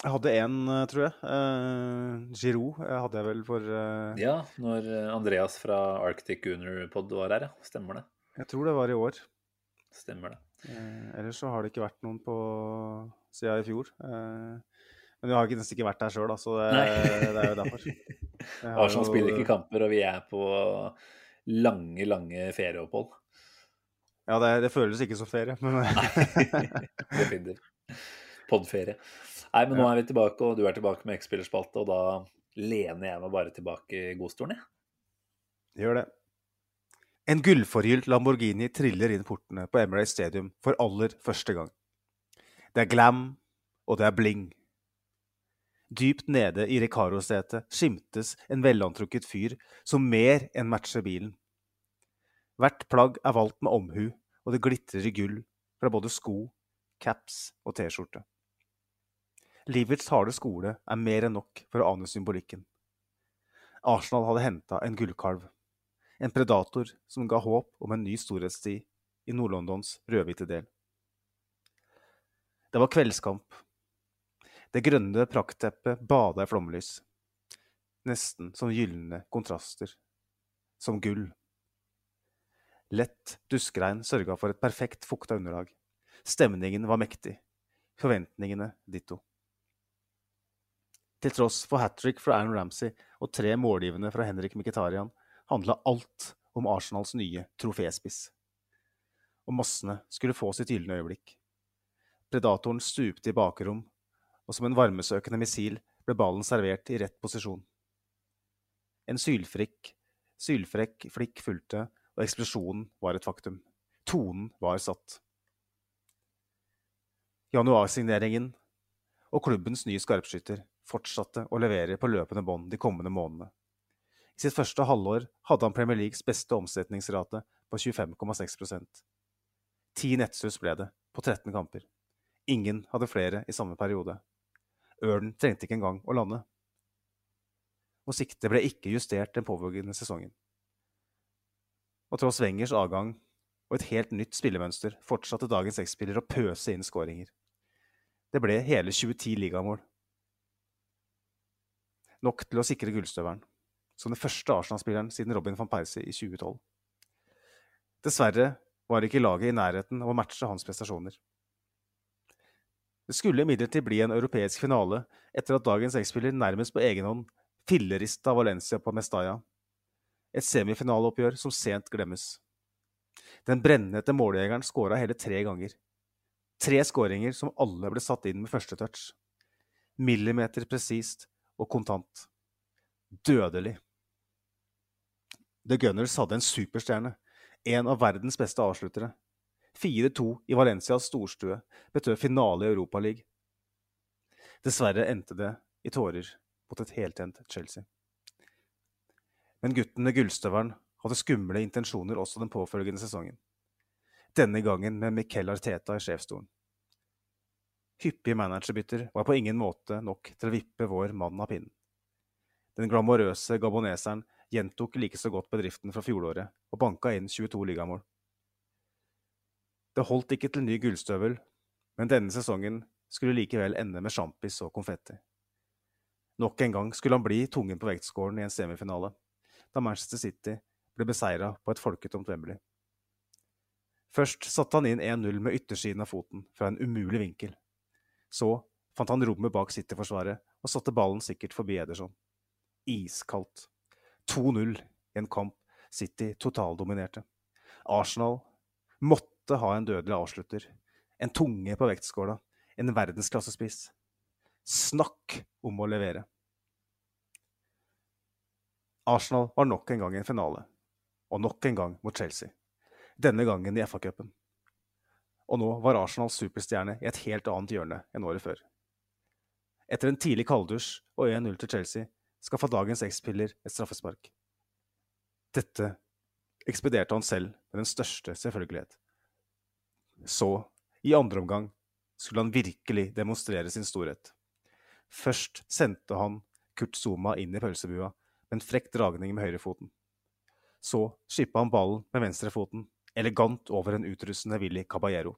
Jeg hadde én, tror jeg. Uh, Giroud eh, hadde jeg vel for eh, Ja, når eh, Andreas fra Arctic Gunner Pod var her, ja. Stemmer det. Jeg tror det var i år. Stemmer det. Eh, ellers så har det ikke vært noen på siden i fjor. Eh, men vi har nesten ikke vært der sjøl, så det, det er jo derfor. <laughs> Arsenal jo- spiller ikke kamper, og vi er på lange, lange ferieopphold. Ja, det, det føles ikke som ferie, men Nei, <laughs> Podferie. Nei, men nå er vi tilbake, og du er tilbake med X-spillerspalte, og da lener jeg meg bare tilbake i godstolen, jeg. gjør det. En gullforgylt Lamborghini triller inn portene på Emirates Stadium for aller første gang. Det er glam, og det er bling. Dypt nede i Recaro-setet skimtes en velantrukket fyr som mer enn matcher bilen. Hvert plagg er valgt med omhu, og det glitrer i gull fra både sko, caps og T-skjorte. Livets harde skole er mer enn nok for å ane symbolikken. Arsenal hadde henta en gullkalv. En predator som ga håp om en ny storhetstid i Nord-Londons rødhvite del. Det var kveldskamp. Det grønne praktteppet bada i flomlys. Nesten som gylne kontraster. Som gull. Lett duskregn sørga for et perfekt fukta underlag. Stemningen var mektig. Forventningene ditto. Til tross for hat trick fra Aaron Ramsey og tre målgivende fra Henrik Mkhitaryan handla alt om Arsenals nye troféspiss. Og massene skulle få sitt gylne øyeblikk. Predatoren stupte i bakrom, og som en varmesøkende missil ble ballen servert i rett posisjon. En sylfrikk, sylfrekk flikk fulgte, og eksplosjonen var et faktum. Tonen var satt. Januarsigneringen og klubbens nye skarpskytter fortsatte å levere på løpende bånd de kommende månedene. I sitt første halvår hadde han Premier Leagues beste omsetningsrate på 25,6% Ti nettsus ble det, på 13 kamper. Ingen hadde flere i samme periode. Ørnen trengte ikke engang å lande. Og siktet ble ikke justert den påfølgende sesongen. Og tross Wengers avgang og et helt nytt spillemønster fortsatte dagens X-spiller å pøse inn skåringer. Det ble hele 2010 ligamål. nok til å sikre gullstøvelen, som den første Arsenal-spilleren siden Robin van Persie i 2012. Dessverre var ikke laget i nærheten av å matche hans prestasjoner. Det skulle imidlertid bli en europeisk finale etter at dagens X-spiller nærmest på egen hånd fillerista Valencia på Mestalla. Et semifinaleoppgjør som sent glemmes. Den brennhete måljegeren skåra hele tre ganger. Tre skåringer som alle ble satt inn med første touch. Millimeter presist og kontant. Dødelig. The Gunners hadde en superstjerne, en av verdens beste avsluttere. 4-2 i Valencias storstue betød finale i Europaligaen. Dessverre endte det i tårer mot et heltent Chelsea. Men gutten med gullstøvelen hadde skumle intensjoner også den påfølgende sesongen. Denne gangen med Miquel Arteta i sjefsstolen. Hyppige managerbytter var på ingen måte nok til å vippe vår mann av pinnen. Den glamorøse gaboneseren gjentok like så godt bedriften fra fjoråret og banka inn 22 ligamål. Det holdt ikke til ny gullstøvel, men denne sesongen skulle likevel ende med sjampis og konfetti. Nok en gang skulle han bli tungen på vektskålen i en semifinale, da Manchester City ble beseira på et folketomt Wembley. Først satte han inn 1-0 med yttersiden av foten fra en umulig vinkel. Så fant han rommet bak City-forsvaret og satte ballen sikkert forbi Ederson. Iskaldt. 2-0 i en kamp City totaldominerte. Arsenal måtte ha en dødelig avslutter. En tunge på vektskåla. En verdensklassespiss. Snakk om å levere. Arsenal var nok en gang i en finale. Og nok en gang mot Chelsea. Denne gangen i FA-cupen. Og nå var Arsenals superstjerne i et helt annet hjørne enn året før. Etter en tidlig kalddusj og 1-0 til Chelsea skaffa dagens X-spiller et straffespark. Dette ekspederte han selv med den største selvfølgelighet. Så, i andre omgang, skulle han virkelig demonstrere sin storhet. Først sendte han Kurt Zuma inn i pølsebua en frekk dragning med høyrefoten. Så skippa han ballen med venstrefoten, elegant over en utrustende Willy Caballero.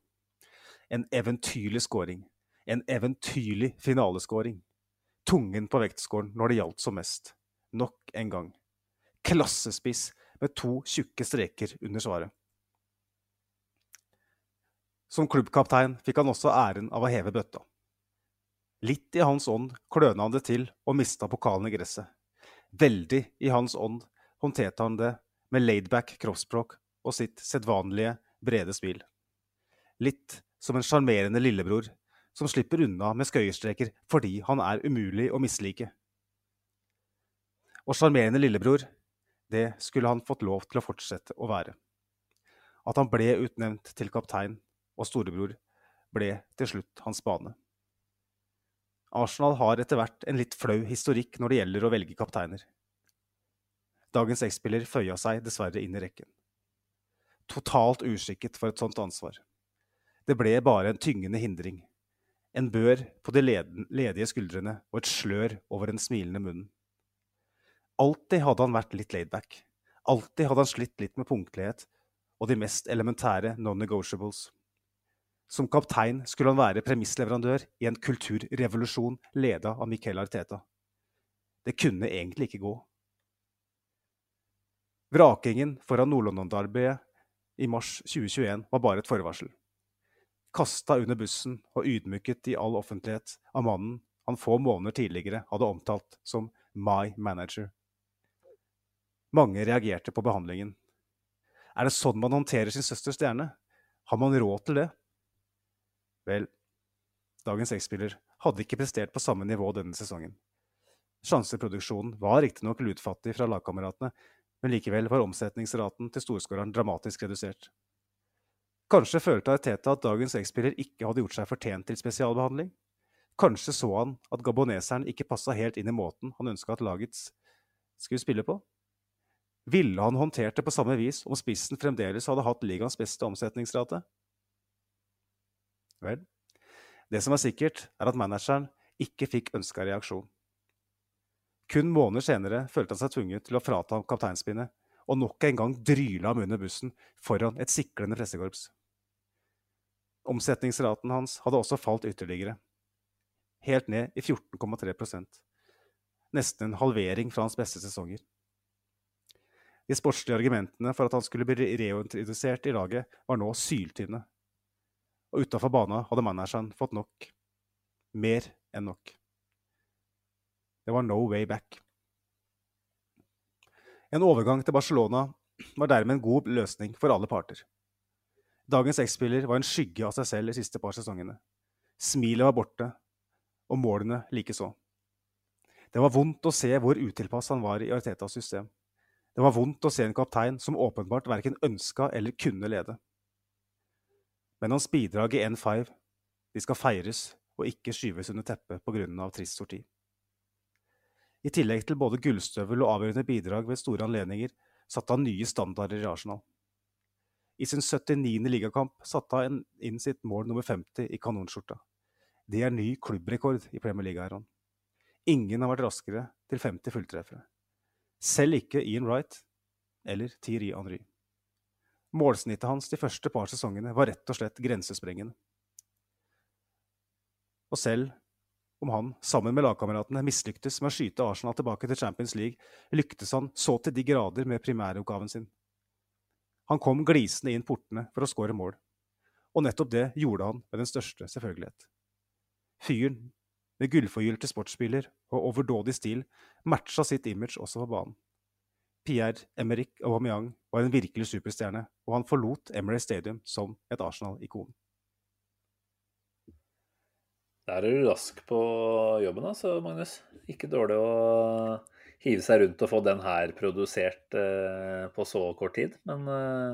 En eventyrlig scoring. En eventyrlig finalescoring tungen på vektskåren når det gjaldt som mest. Nok en gang. Klassespiss med to tjukke streker under svaret. Som klubbkaptein fikk han også æren av å heve bøtta. Litt i hans ånd kløna han det til og mista pokalen i gresset. Veldig i hans ånd håndterte han det med laidback kroppsspråk og sitt sedvanlige, brede smil. Litt som en sjarmerende lillebror som slipper unna med skøyestreker fordi han er umulig å mislike. Og sjarmerende lillebror, det skulle han fått lov til å fortsette å være. At han ble utnevnt til kaptein og storebror, ble til slutt hans bane. Arsenal har etter hvert en litt flau historikk når det gjelder å velge kapteiner. Dagens X-spiller føya seg dessverre inn i rekken. Totalt uskikket for et sånt ansvar. Det ble bare en tyngende hindring en bør på de ledige skuldrene og et slør over den smilende munnen. Alltid hadde han vært litt laidback. Alltid hadde han slitt litt med punktlighet og de mest elementære non-negotiables. Som kaptein skulle han være premissleverandør i en kulturrevolusjon leda av Miquel Arteta. Det kunne egentlig ikke gå. Vrakingen foran Nord-London-derbyet i mars 2021 var bare et forvarsel kasta under bussen og ydmyket i all offentlighet av mannen han få måneder tidligere hadde omtalt som My Manager. Mange reagerte på behandlingen. Er det sånn man håndterer sin søsters stjerne? Har man råd til det? Vel, dagens X-spiller hadde ikke prestert på samme nivå denne sesongen. Sjanseproduksjonen var riktignok lutfattig fra lagkameratene, men likevel var omsetningsraten til storskåreren dramatisk redusert. Kanskje følte Arteta at dagens X-spiller ikke hadde gjort seg fortjent til spesialbehandling. Kanskje så han at gaboneseren ikke passa helt inn i måten han ønska at lagets skulle spille på. Ville han håndtert det på samme vis om spissen fremdeles hadde hatt ligaens beste omsetningsrate? Vel, det som er sikkert, er at manageren ikke fikk ønska reaksjon. Kun måneder senere følte han seg tvunget til å frata ham kapteinspinnet, og nok en gang dryla ham under bussen foran et siklende pressekorps. Omsetningsraten hans hadde også falt ytterligere, helt ned i 14,3 nesten en halvering fra hans beste sesonger. De sportslige argumentene for at han skulle bli reintrodusert i laget, var nå syltynne. Og utafor banen hadde manageren fått nok. Mer enn nok. Det var no way back. En overgang til Barcelona var dermed en god løsning for alle parter. Dagens X-spiller var en skygge av seg selv de siste par sesongene. Smilet var borte, og målene likeså. Det var vondt å se hvor utilpass han var i Artetas system. Det var vondt å se en kaptein som åpenbart verken ønska eller kunne lede. Men hans bidrag i N5 de skal feires og ikke skyves under teppet pga. trist sorti. I tillegg til både gullstøvel og avgjørende bidrag ved store anledninger satte han nye standarder i Arsenal. I sin 79. ligakamp satte han inn sitt mål nummer 50 i kanonskjorta. Det er ny klubbrekord i Premier League-æraen. Ingen har vært raskere til 50 fulltreffere. Selv ikke Ian Wright eller Thierry Henry. Målsnittet hans de første par sesongene var rett og slett grensesprengende. Og selv om han, sammen med lagkameratene, mislyktes med å skyte Arsenal tilbake til Champions League, lyktes han så til de grader med primæroppgaven sin. Han kom glisende inn portene for å skåre mål, og nettopp det gjorde han med den største selvfølgelighet. Fyren med gullforgylte sportsspiller og overdådig stil matcha sitt image også på banen. Pierre Emerick Aubameyang var en virkelig superstjerne, og han forlot Emery Stadium som et Arsenal-ikon. Der er du rask på jobben, altså, Magnus. Ikke dårlig å hive seg rundt og få den her produsert eh, på så kort tid. Men eh,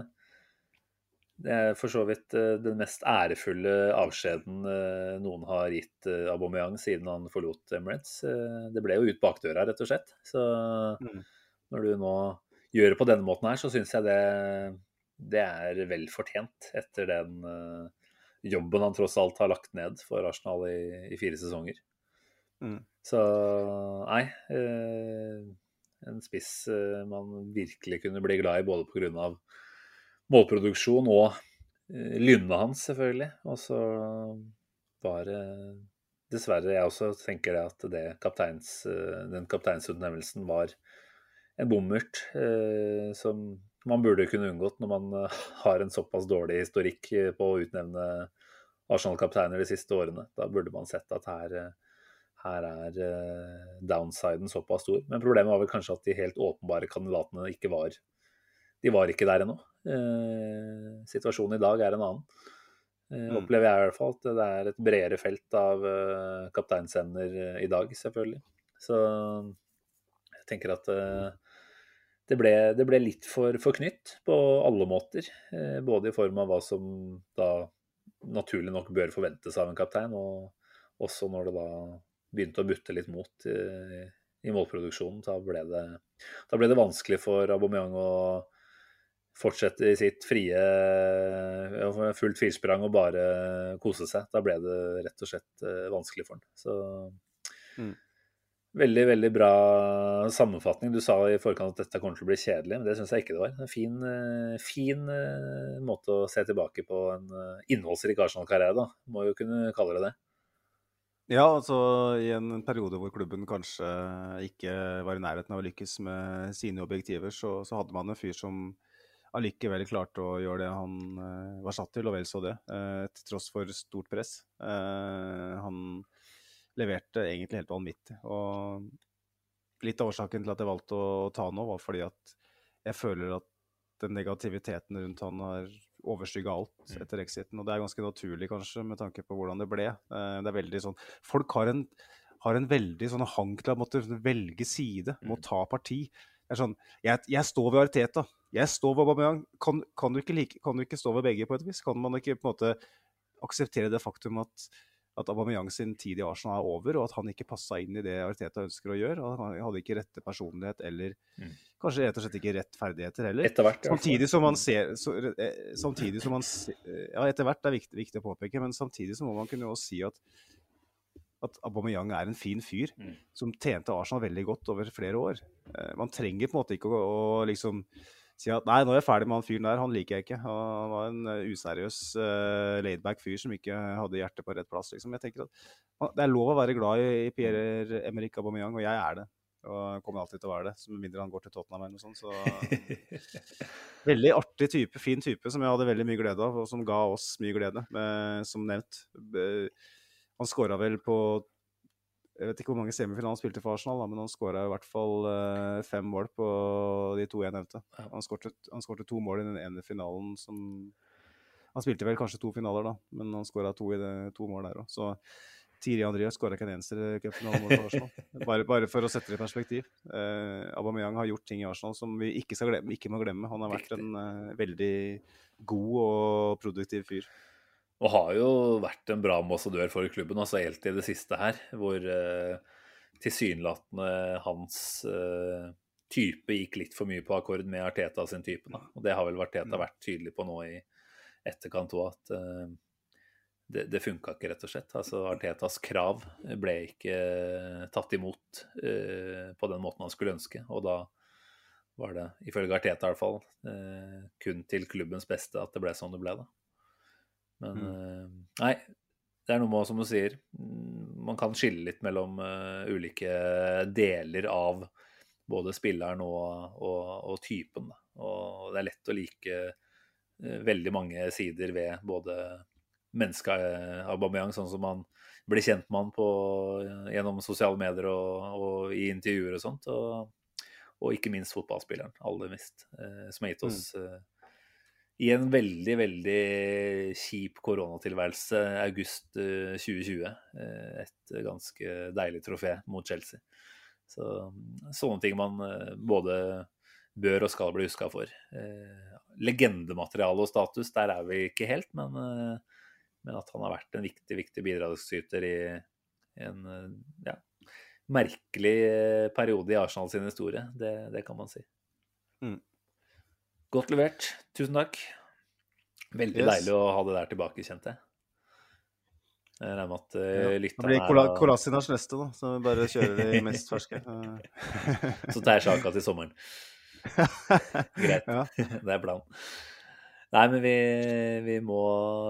det er for så vidt eh, den mest ærefulle avskjeden eh, noen har gitt eh, Aubameyang siden han forlot Emirates. Eh, det ble jo ut bakdøra, rett og slett. Så Mm. Når du nå gjør det på denne måten her, så syns jeg det, det er vel fortjent etter den eh, jobben han tross alt har lagt ned for Arsenal i, i fire sesonger. Mm. Så nei eh, En spiss eh, man virkelig kunne bli glad i både pga. målproduksjon og lynnet hans, selvfølgelig. Og så var det dessverre Jeg også tenker det at det kapteins, den kapteinsutnevnelsen var en bommert eh, som man burde kunne unngått når man eh, har en såpass dårlig historikk eh, på å utnevne Arsenal-kapteiner de siste årene. Da burde man sett at her, her er downsiden såpass stor. Men problemet var vel kanskje at de helt åpenbare kandidatene ikke var De var ikke der ennå. Eh, situasjonen i dag er en annen. Eh, Mm. Opplever jeg i hvert fall at det er et bredere felt av kapteinsemner eh, i dag, selvfølgelig. Så jeg tenker at det ble, det ble litt for, for knytt på alle måter. Eh, både i form av hva som da naturlig nok bør forventes av en kaptein, og også når det da begynte å butte litt mot i, i målproduksjonen. Da ble, det, da ble det vanskelig for Aubameyang å fortsette i sitt frie fullt firsprang og bare kose seg. Da ble det rett og slett eh, vanskelig for han. Så Mm. Veldig veldig bra sammenfatning. Du sa i forkant at dette kommer til å bli kjedelig, men det syns jeg ikke det var. En fin, eh, fin eh, måte å se tilbake på en eh, innholdsrik Arsenal-karriere, da. Må jo kunne kalle det det. Ja, altså i en periode hvor klubben kanskje ikke var i nærheten av å lykkes med sine objektiver, så, så hadde man en fyr som allikevel klarte å gjøre det han var satt til, og vel så det, til tross for stort press. Han leverte egentlig helt vanvittig. Og litt av årsaken til at jeg valgte å ta nå, var fordi at jeg føler at den negativiteten rundt han har overskygga alt Mm. etter exiten. Og det er ganske naturlig, kanskje, med tanke på hvordan det ble. Eh, Det er veldig sånn Folk har en, har en veldig sånn hang til å måtte velge side, må Mm. ta parti. Det er sånn Jeg, jeg står ved Ariteta. Jeg står ved Aubameyang. Kan, kan, du ikke like, kan du ikke stå ved begge på et vis? Kan man ikke på en måte akseptere det faktum at at Aubameyang sin tid i Arsenal er over, og at han ikke passa inn i det Arteta ønsker å gjøre. og Han hadde ikke rette personlighet eller Mm. kanskje rett og slett ikke rett ferdigheter heller. Etter hvert. ja. Samtidig som man ser så, eh, Samtidig som man eh, Ja, etter hvert er viktig, viktig å påpeke, men samtidig så må man kunne også si at at Aubameyang er en fin fyr Mm. som tjente Arsenal veldig godt over flere år. Eh, man trenger på en måte ikke å, å liksom si at nei, nå er jeg ferdig med han fyren der, han liker jeg ikke. Han var en eh, useriøs, uh, laidback fyr som ikke hadde hjertet på rett plass. Liksom. Jeg tenker at Det er lov å være glad i, i Pierre Emerick Aubameyang, og jeg er det. Og kommer alltid til å være det, med mindre han går til Tottenham eller noe sånt. Så <laughs> veldig artig type, fin type, som jeg hadde veldig mye glede av, og som ga oss mye glede, med, som nevnt. Eh, Han skåra vel på Jeg vet ikke hvor mange semifinaler han spilte for Arsenal, men han skåra i hvert fall eh, fem mål på de to jeg nevnte. Han skårte to mål i den ene finalen som Han spilte vel kanskje to finaler, da, men han skåra to, i to mål der òg. Så Tiri André skåra ikke en eneste cupfinalemål for Arsenal. <laughs> Bare, bare for å sette det i perspektiv. Eh, Aubameyang har gjort ting i Arsenal som vi ikke, skal glemme, ikke må glemme. Han har vært en eh, veldig god og produktiv fyr. Og har jo vært en bra ambassadør for klubben, altså helt i det siste her. Hvor eh, tilsynelatende hans eh, type gikk litt for mye på akkord med Arteta sin type. Da. Og det har vel Arteta vært tydelig på nå i etterkant òg, at eh, det, det funka ikke, rett og slett. Altså Artetas krav ble ikke tatt imot eh, på den måten han skulle ønske. Og da var det, ifølge Arteta i hvert fall, eh, kun til klubbens beste at det ble sånn det ble, da. Men mm. nei, det er noe med, som du sier, mm, man kan skille litt mellom eh, ulike deler av både spilleren og, og, og typen. Og det er lett å like eh, veldig mange sider ved både mennesket eh, Aubameyang, sånn som man blir kjent med han på, gjennom sosiale medier og, og i intervjuer og sånt. Og, og ikke minst fotballspilleren, aller mest, eh, som har gitt oss eh, i en veldig, veldig kjip koronatilværelse august eh, 2020. eh, Et ganske deilig trofé mot Chelsea. Så sånne ting man eh, både bør og skal bli huska for. Eh, Legendemateriale og status, der er vi ikke helt, men, eh, men at han har vært en viktig, viktig bidragsyter i en eh, ja, merkelig eh, periode i Arsenal sin historie. Det, det kan man si. Mm. Godt levert. Tusen takk. Veldig Yes. deilig å ha det der tilbake, kjente jeg. Jeg regner med at uh, Ja. Det blir er Kola- Kolasinac neste, da, så vi bare kjører de mest ferske. <laughs> Eh, Så tar jeg Sjaka til sommeren. <laughs> Greit. Ja. <laughs> Det er planen. Nei, men vi, vi må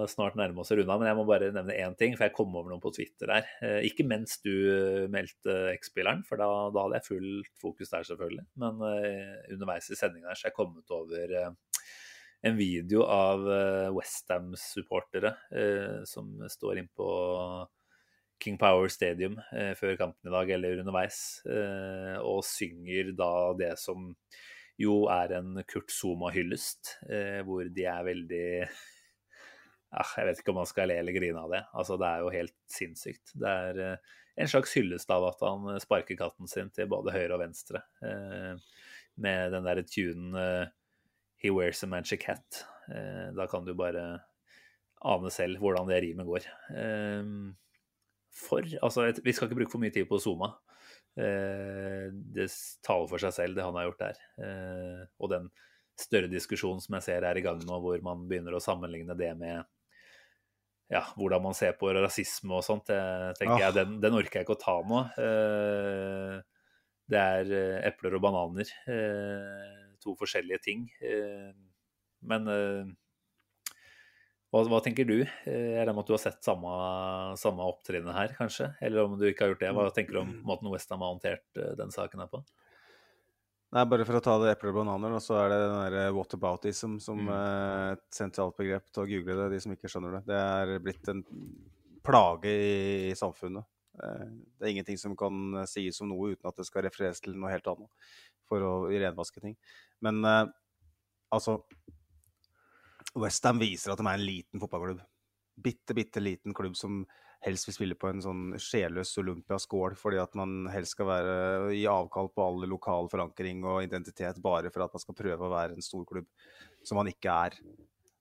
snart nærme oss runda. Men jeg må bare nevne én ting, for jeg kom over noen på Twitter her. Eh, Ikke mens du meldte X-spilleren, for da, da hadde jeg fullt fokus der, selvfølgelig. Men eh, underveis i sendinga her så jeg kommet over eh, en video av Westham-supportere som står inn på King Power Stadium før kampen i dag, eller underveis, og synger da det som jo er en Kurt Zuma-hyllest, eh, hvor de er veldig <laughs> ah, Jeg vet ikke om man skal le eller grine av det. Altså, det er jo helt sinnssykt. Det er eh, en slags hyllest av at han sparker katten sin til både høyre og venstre, eh, med den derre tunen eh, He wears a magic hat. Eh, da kan du bare ane selv hvordan det rimet går. Eh, for Altså, vi skal ikke bruke for mye tid på Zuma. Eh, det taler for seg selv, det han har gjort der. Eh, og den større diskusjonen som jeg ser er i gang nå, hvor man begynner å sammenligne det med ja, hvordan man ser på rasisme og sånt, det, tenker Ah. jeg, den, den orker jeg ikke å ta nå. Eh, det er epler og bananer. Eh, to forskjellige ting. Eh, men hva, hva tenker du? Eh, Jeg regner med at du har sett samme, samme opptrinnet her, kanskje? Eller om du ikke har gjort det. Hva tenker du om måten Westham har håndtert eh, den saken her på? Nei, bare for å ta det epler og bananer, så er det den derre whataboutism som Mm. eh, et sentralt begrep til å google det, de som ikke skjønner det. Det er blitt en plage i, i samfunnet. Eh, det er ingenting som kan sies om noe uten at det skal refereres til noe helt annet for å renvaske ting. Men eh, altså Westham viser at de er en liten fotballklubb. Bitte, bitte liten klubb som helst vil spille på en sånn sjelløs Olympia-skål, fordi at man helst skal være gi avkall på all lokal forankring og identitet bare for at man skal prøve å være en stor klubb, som man ikke er.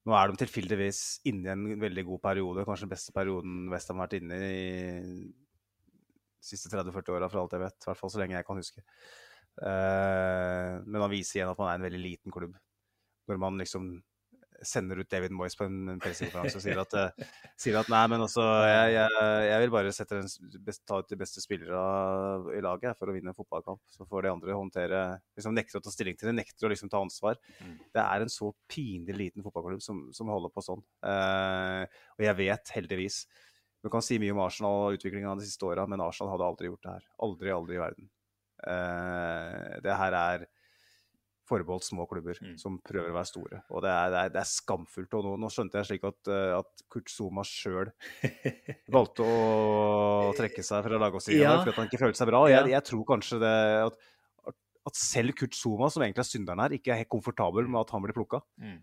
Nå er de tilfeldigvis inne i en veldig god periode, kanskje den beste perioden Westham har vært inne i de siste 30-40 åra, for alt jeg vet. I hvert fall så lenge jeg kan huske. Eh, men man viser igjen at man er en veldig liten klubb. Når man liksom sender ut David Moyes på en, pressekonferanse og sier at, <laughs> eh, sier at nei, men altså, jeg, jeg, jeg vil bare den ta ut de beste spillere i laget for å vinne en fotballkamp. Så får de andre håndtere liksom Nekter å ta stilling til det, nekter å liksom ta ansvar. Mm. Det er en så pinlig liten fotballklubb som, som holder på sånn. Uh, og jeg vet heldigvis Du kan si mye om Arsenal og utviklingen av de siste åra, men Arsenal hadde aldri gjort det her. Aldri, aldri i verden. Uh, det her er forbeholdt små klubber Mm. som prøver å være store. Og det er, det er, det er skamfullt. Og nå, nå skjønte jeg slik at, eh, at Kurt Zuma sjøl <laughs> valgte å trekke seg fra lagoppstillingen Ja. fordi han ikke følte seg bra. Og Jeg, jeg tror kanskje det at, at, selv Kurt Zuma, som egentlig er synderen her, ikke er helt komfortabel med at han blir plukka. Mm.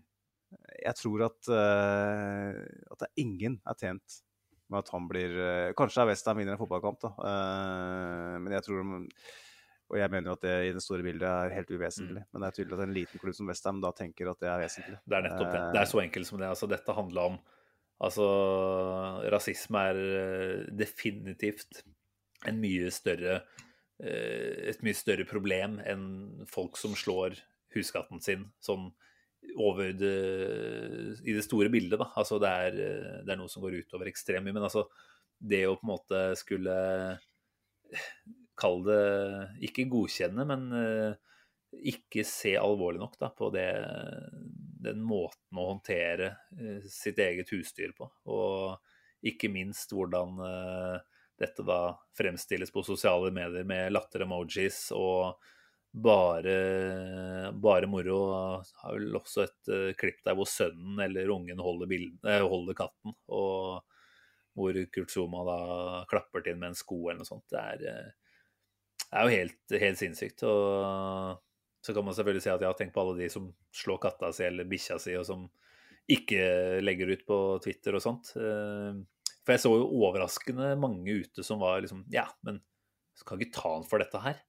Jeg tror at, uh, at det ingen er tjent med at han blir uh, Kanskje er Westham vinner en fotballkamp, da. Uh, men jeg tror Og jeg mener jo at det i det store bildet er helt uvesentlig. Men det er tydelig at en liten klubb som Westham da tenker at det er vesentlig. Det er nettopp det. Det er så enkelt som det. Altså, dette handla om Altså, rasisme er eh, definitivt en mye større eh, Et mye større problem enn folk som slår huskatten sin sånn over det I det store bildet, da. Altså, det er, eh, det er noe som går utover ekstremt mye. Men altså, det å på en måte skulle Kall det ikke godkjenne, men eh, ikke se alvorlig nok da, på det, den måten å håndtere eh, sitt eget husdyr på. Og ikke minst hvordan eh, dette da fremstilles på sosiale medier med latter-emojis og bare, bare moro. Har vel også et klipp der hvor sønnen eller ungen holder, bilden, holder katten, og hvor Kurt Zuma da klapper til med en sko eller noe sånt. Det er, det er jo helt, helt sinnssykt. og så kan man selvfølgelig si at ja, tenk på alle de som slår katta si eller bikkja si, og som ikke legger ut på Twitter og sånt. Eh, For jeg så jo overraskende mange ute som var liksom Ja, men skal ikke ta han for dette her.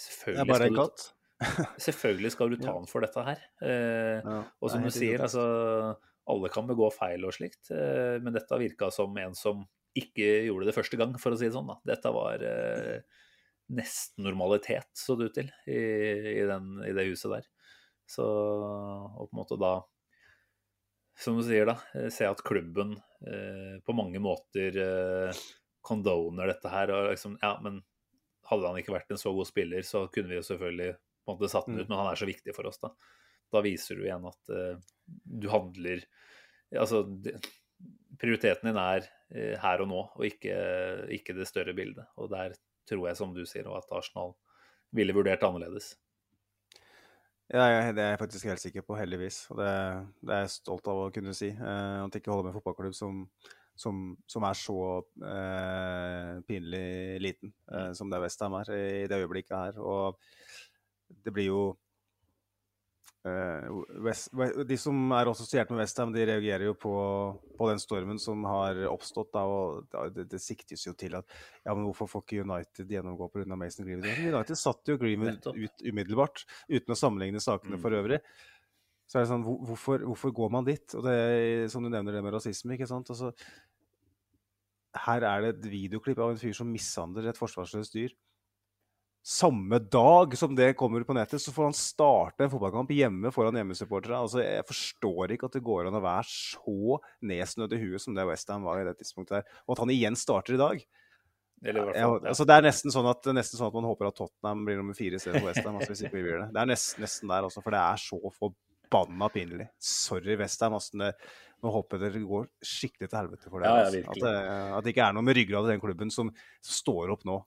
Selvfølgelig, Det er bare en katt. <laughs> selvfølgelig skal du ta han for dette her. Eh, Ja, og som du sier, altså Alle kan begå feil og slikt, eh, men dette virka som en som ikke gjorde det første gang, for å si det sånn. da. Dette var eh, nesten normalitet, så det ut til, i, i, den, i det huset der. Så Og på en måte da, som du sier, da, eh, se at klubben eh, på mange måter eh, condoner dette her. og liksom, ja, men hadde han ikke vært en så god spiller, så kunne vi jo selvfølgelig på en måte satt den ut, men han er så viktig for oss, da. Da viser du igjen at eh, du handler Altså, prioriteten din er eh, her og nå, og ikke, ikke det større bildet. Og der tror jeg, som du sier, og at Arsenal ville vurdert annerledes. Ja, det er jeg faktisk helt sikker på, heldigvis. Og det, det er jeg stolt av å kunne si. Eh, at jeg ikke holder med en fotballklubb som, som, som er så eh, pinlig liten eh, som det Westham er i det øyeblikket her. Og det blir jo West, De som er assosiert med Westham, de reagerer jo på, på den stormen som har oppstått. Da, og det, det siktes jo til at ja, men hvorfor får ikke United gjennomgå pga. Mason Greenwood? United satte jo Greenwood ut umiddelbart, uten å sammenligne sakene Mm. for øvrig. Så er det sånn, hvorfor, hvorfor går man dit? Og det som du nevner det med rasisme, ikke sant. Altså, her er det et videoklipp av en fyr som mishandler et forsvarsløst dyr. Samme dag som det kommer på nettet, så får han starte en fotballkamp hjemme foran hjemmesupportere. Altså, jeg forstår ikke at det går an å være så nedsnødd i huet som det Westham var i det tidspunktet der. Og at han igjen starter i dag. Eller i hvert Ja, fall, ja. altså, det er nesten sånn, at, nesten sånn at man håper at Tottenham blir nummer fire istedenfor Westham. Altså, hvis ikke vi blir det. det er nesten, nesten der, altså, for det er så forbanna pinlig. Sorry, Westham. Altså, nå håper jeg dere går skikkelig til helvete for det. Ja, ja, altså. at, det at det ikke er noe med ryggraden i den klubben som står opp nå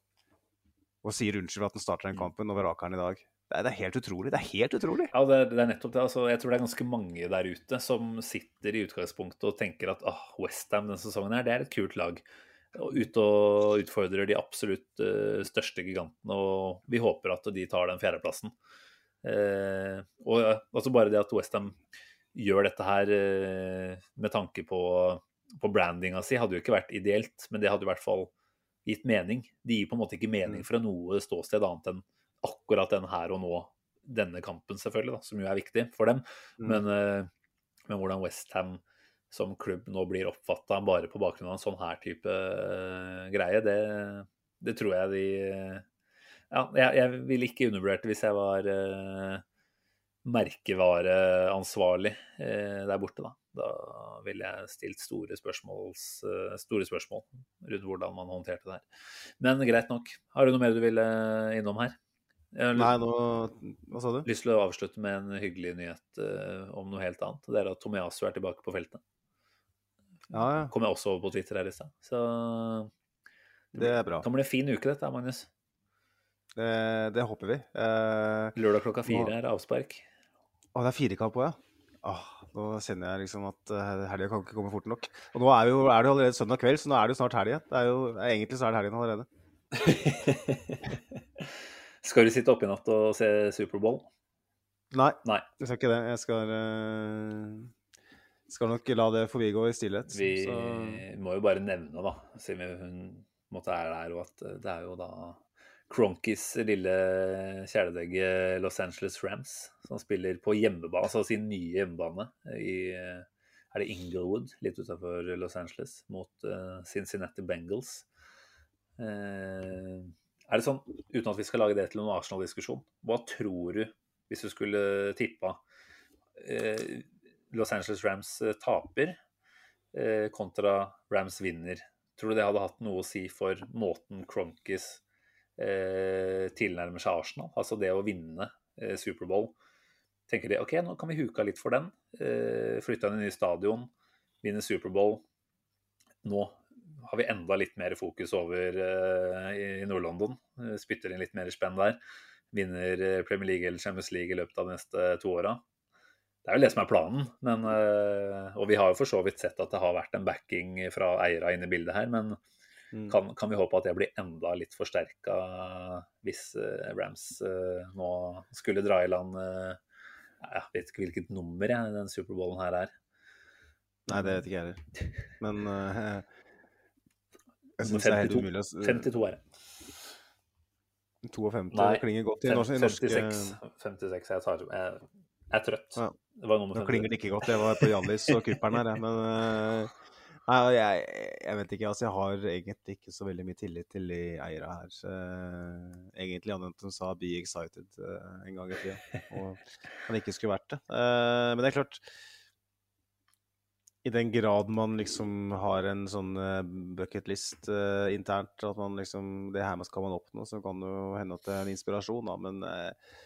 og sier unnskyld for at den starter den Mm. kampen over Akeren i dag. Det er, det er helt utrolig. Det er helt utrolig. Ja, det, det er nettopp det. Altså, jeg tror det er ganske mange der ute som sitter i utgangspunktet og tenker at ah, Westham denne sesongen her, det er et kult lag. Og ute og utfordrer de absolutt uh, største gigantene, og vi håper at de tar den fjerdeplassen. Uh, og uh, altså bare det at Westham gjør dette her med tanke på, på brandinga si, hadde jo ikke vært ideelt, men det hadde i hvert fall gitt mening. De gir på en måte ikke mening fra noe ståsted annet enn akkurat den her og nå, denne kampen selvfølgelig, da, som jo er viktig for dem. Mm. Men, eh, men hvordan Westham som klubb nå blir oppfatta bare på bakgrunn av en sånn her type eh, greie, det, det tror jeg de Ja, jeg, jeg ville ikke undervurdert det hvis jeg var uh, merkevareansvarlig eh, der borte, da. Da ville jeg stilt store, eh, store spørsmål rundt hvordan man håndterte det her. Men greit nok. Har du noe mer du ville innom her? Nei, nå Hva sa du? lyst til å avslutte med en hyggelig nyhet eh, om noe helt annet. Det er at Tomiasu er tilbake på feltet. Ja, ja. Kom jeg også over på Twitter her i stad. Så Det er bra. kan bli en fin uke, dette, Magnus. Det, det håper vi. Eh, Lørdag klokka fire er avspark. Å, det er firekamp òg, ja. Åh, nå kjenner jeg liksom at uh, helga kan ikke komme fort nok. Og nå er, jo, er det jo allerede søndag kveld, så nå er det jo snart helg igjen. Egentlig så er det helgen allerede. <laughs> skal du sitte oppe i natt og se Superbowl? Nei, Nei. jeg skal ikke det. Jeg skal uh, skal nok la det forbigå i stillhet. Vi så... må jo bare nevne, da, siden hun måtte er der, og at det er jo da Cronkis lille kjæledegge Los Angeles Rams, som spiller på hjemmebane, altså sin nye hjemmebane i er det Inglewood, litt utenfor Los Angeles, mot uh, Cincinnati Bengals. Uh, er det sånn, uten at vi skal lage det til noen Arsenal-diskusjon, hva tror du, hvis du skulle tippa Los Angeles Rams taper kontra Rams vinner? Tror du det hadde hatt noe å si for måten Cronkis eh, tilnærmer seg Arsenal? Altså det å vinne eh, Superbowl. Tenker de OK, nå kan vi huka litt for den. Eh, flytte inn i ny stadion, vinne Superbowl. Nå har vi enda litt mer fokus over eh, i Nord-London. Spytter inn litt mer spenn der. Vinner eh, Premier League eller Champions League i løpet av de neste to åra. Det er jo det som er planen. Men, eh, og vi har jo for så vidt sett at det har vært en backing fra eierne inne i bildet her. Men Mm. kan, kan vi håpe at det blir enda litt forsterka hvis uh, Rams uh, nå skulle dra i land uh, Jeg vet ikke hvilket nummer jeg, den Superbowlen her er. Nei, det vet ikke jeg heller. Men <laughs> jeg syns det er helt 52. umulig å s- 52 er det. 52 Nei, det klinger godt i norsk, 56. 56 jeg, tar, jeg, jeg er trøtt. Ja. Det var nummer Nå klinger det ikke godt. Jeg var på Hjallis og Kupperen her. Men nei, jeg, jeg vet ikke. Altså, jeg har egentlig ikke så veldig mye tillit til de eierne her. Uh, egentlig annet enn at hun sa 'be excited' uh, en gang i tida. Og <laughs> han ikke skulle vært det. Uh, men det er klart i den grad man liksom har en sånn bucketlist uh, internt, at man liksom Det her skal man oppnå, så kan det jo hende at det er en inspirasjon, da. Men uh,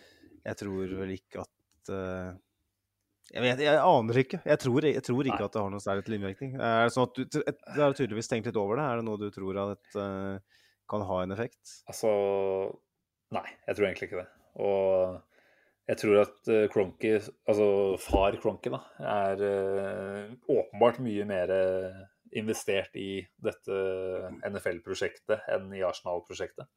jeg tror vel ikke at uh, jeg, vet, jeg aner ikke. Jeg tror, jeg tror ikke Nei. at det har noen særlig til innvirkning. Er det sånn at du du har tydeligvis tenkt litt over det? Er det noe du tror at uh, kan ha en effekt? Altså Nei, jeg tror egentlig ikke det. Og jeg tror at Kronky, altså far Kronky, da, er uh, åpenbart mye mer eh, investert i dette NFL-prosjektet enn i Arsenal-prosjektet.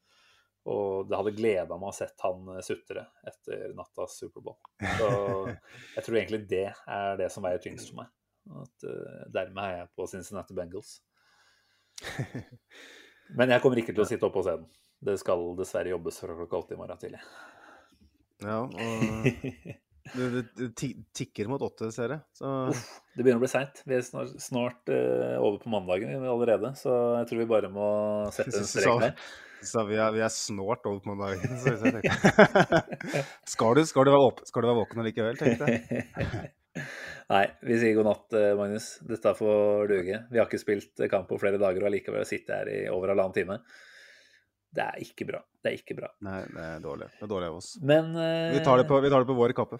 Og det hadde gleda meg å sett han eh, sutre etter nattas Superbowl. Så <laughs> jeg tror egentlig det er det som veier tyngst for meg. At, uh, dermed er jeg på Cincinnati Bengals. <laughs> Men jeg kommer ikke til å sitte oppe på scenen. Det skal dessverre jobbes fra klokka åtte i morgen tidlig. Ja, og <laughs> det, det, tikker mot åtte, ser jeg. Så Det begynner å bli seint. Vi er snart, snart uh, over på mandagen allerede, så jeg tror vi bare må sette en <laughs> strek der. Så vi er, vi er snart over på mandagen, Så <laughs> skal, du, skal, du være åp skal du være våken allikevel, tenkte jeg. <laughs> Nei, vi sier god natt, eh, Magnus. Dette får duge. Vi har ikke spilt kamp på flere dager og allikevel sitter her i over halvannen time. Det er ikke bra. Det er ikke bra. Nei, det er dårlig. Det er dårlig av oss. Men uh... Vi tar det på, vi tar det på vår kappe.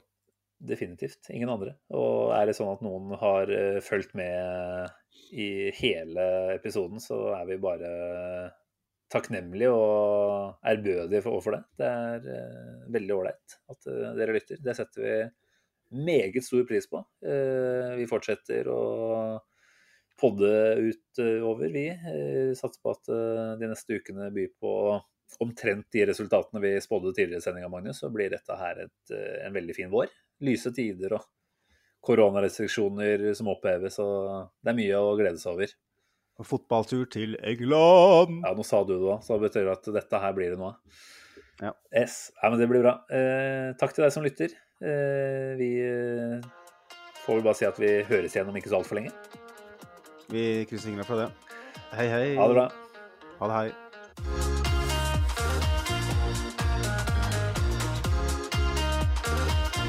Definitivt. Ingen andre. Og er det sånn at noen har eh, fulgt med i hele episoden, så er vi bare takknemlige og ærbødige for- overfor det. Det er eh, veldig ålreit at eh, dere lytter. Det setter vi meget stor pris på. Vi fortsetter å podde utover, vi. Satser på at de neste ukene byr på omtrent de resultatene vi spådde tidligere i sendinga, Magnus. Så blir dette her et, eh, en veldig fin vår. Lyse tider og koronarestriksjoner som oppheves, og det er mye å glede seg over. Og Fotballtur til England! Ja, nå sa du det òg, så det betyr at dette her blir det nå. Ja. Yes. Ja, men det blir bra. Eh, takk til deg som lytter. Eh, vi eh, får vel bare si at vi høres igjen om ikke så altfor lenge. Vi krysser fingrene for det. Hei, hei. Ha det bra. Ha det, hei.